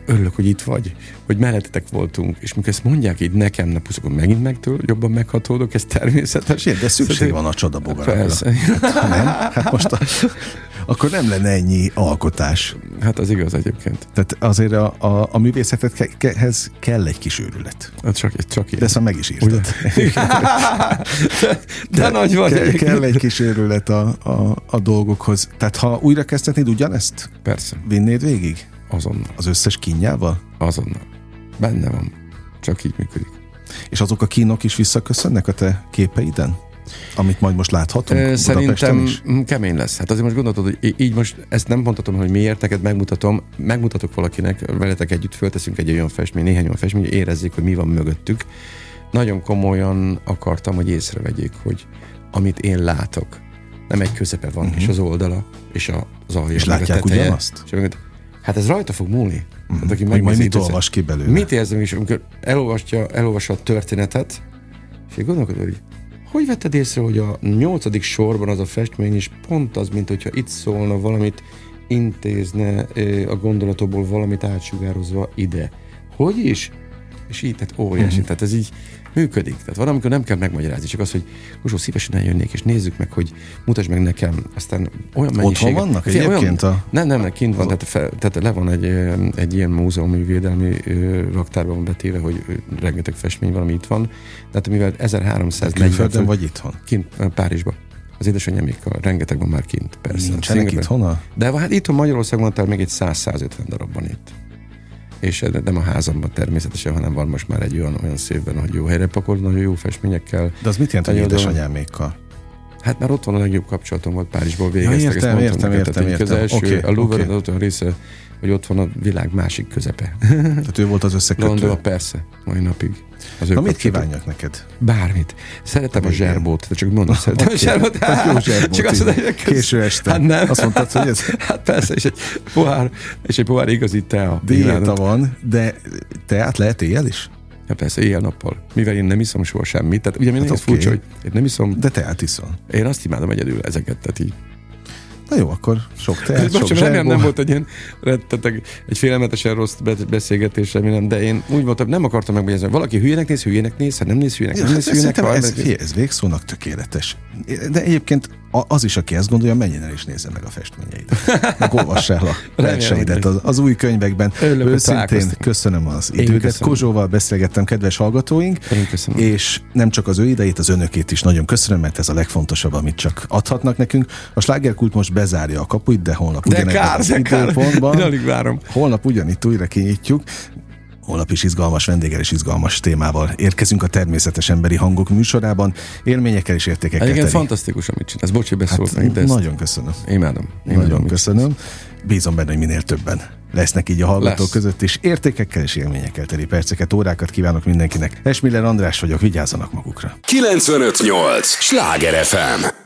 örülök, hogy itt vagy, hogy mellettetek voltunk, és mikor ezt mondják így nekem, ne puszok, megint megtől jobban meghatódok, ez természetes. Igen, de szükség Szerintem- van a csodabogarakra. Persze. Nem? Hát most a, akkor nem lenne ennyi alkotás. Hát az igaz egyébként. Tehát azért a, a, a művészethez kell egy kis őrület. Hát csak, csak ilyen. De ezt meg is írtad. Ugye? de, de nagy vagy. Ke- egyébként. kell egy kis őrület a, a, a dolgokhoz. Tehát ha újra kezdhetnéd ugyanezt, Persze, vinnéd végig? Azonnal, Az összes kínjával? azonnal. Benne van. Csak így működik. És azok a kínok is visszaköszönnek a te képeiden? Amit majd most láthatunk Ö, Szerintem is? kemény lesz. Hát azért most gondoltad, hogy így most ezt nem mondhatom, hogy miért, neked megmutatom, megmutatok valakinek, veletek együtt fölteszünk egy olyan festmény, néhány olyan festmény, hogy érezzék, hogy mi van mögöttük. Nagyon komolyan akartam, hogy észrevegyék, hogy amit én látok, nem egy közepe van, uh-huh. és az oldala, és az alja. És meg a látják teteje, ugyanazt? És hát ez rajta fog múlni. Uh-huh. Hát, aki Hogy majd mit olvas ki belőle? Mit érzem is, amikor elolvasja, elolvassa a történetet, és így gondolkodom, hogy hogy vetted észre, hogy a nyolcadik sorban az a festmény is pont az, mint hogyha itt szólna valamit, intézne a gondolatokból valamit átsugározva ide. Hogy is? És így, tehát óriási. Mhm. Uh-huh. Tehát ez így működik. Tehát van, amikor nem kell megmagyarázni, csak az, hogy Kosó, szívesen eljönnék, és nézzük meg, hogy mutasd meg nekem. Aztán olyan mennyiséget. vannak Figyelj, egyébként a- Nem, nem, nem, kint van, tehát, fel, tehát le van egy, egy ilyen múzeumi védelmi raktárban van betéve, hogy rengeteg festmény valami itt van. Tehát mivel 1340 Külföldön vagy itthon? Kint, ö, Párizsba. Az édesanyámékkal rengeteg van már kint, persze. Nincsenek itthon. De hát itthon Magyarországon talán még egy 100-150 darabban itt. És nem a házamban természetesen, hanem van most már egy olyan, olyan szépben, hogy jó helyre pakol, nagyon jó festményekkel. De az mit jelent, hogy édesanyámékkal? Hát már ott van a legjobb kapcsolatom, volt Párizsból Ja, végeztek. értem, ezt értem, neked, értem, értem. Az első, Oké, a Louvre oké. ott olyan része, hogy ott van a világ másik közepe. Tehát ő volt az összekötő. London, persze, mai napig. Az Na mit kívánjak neked? Bármit. Szeretem a Igen. zserbót, de csak mondom, szeretem a Oké. zserbót. Hát jó zserbót, Csak azt így. mondom, hogy Késő este. Hát nem. Azt mondtad, hogy ez Hát persze, és egy pohár, és egy pohár igazi tea. diéta van, de teát lehet éjjel is? Hát persze, éjjel-nappal. Mivel én nem iszom soha semmit. Tehát ugye mindig Hát hát oké. furcsa, hogy én nem iszom, De teát iszol. én azt imádom egyedül ezeket. Tehát így. Na jó, akkor sok teát, sok Bocsánat, remélem nem volt egy ilyen rettetek, egy félelmetesen rossz be- beszélgetés, remélem, de én úgy voltam, nem akartam megmagyarázni, valaki hülyének néz, hülyének néz, ha nem néz hülyének, nem Ja, néz hát hülyének. ha ez, nem- figyelj, ez végszónak tökéletes. De egyébként az is, aki ezt gondolja, menjen el és nézze meg a festményeidet. Meg olvass el a verseidet az, az új könyvekben. Örülök, Őszintén köszönöm az Én idődet. köszönöm. Kozsóval beszélgettem, kedves hallgatóink. Én köszönöm. És nem csak az ő idejét, az önökét is nagyon köszönöm, mert ez a legfontosabb, amit csak adhatnak nekünk. A slágerkult most bezárja a kapuit, de holnap De ugyanebben kár, az de kár. Én alig várom. Holnap ugyanitt újra kinyitjuk. Holnap is izgalmas vendéggel és izgalmas témával érkezünk a természetes emberi hangok műsorában. Élményekkel és értékekkel Egyébként teli. fantasztikus, amit csinálsz. Bocsi, hogy beszólt Hát, de ezt nagyon köszönöm. imádom. imádom Nagyon köszönöm. Bízom benne, hogy minél többen lesznek így a hallgatók Lesz. között, és értékekkel és élményekkel teli perceket, órákat kívánok mindenkinek. Esmiller András vagyok, vigyázzanak magukra. 958! Sláger FM!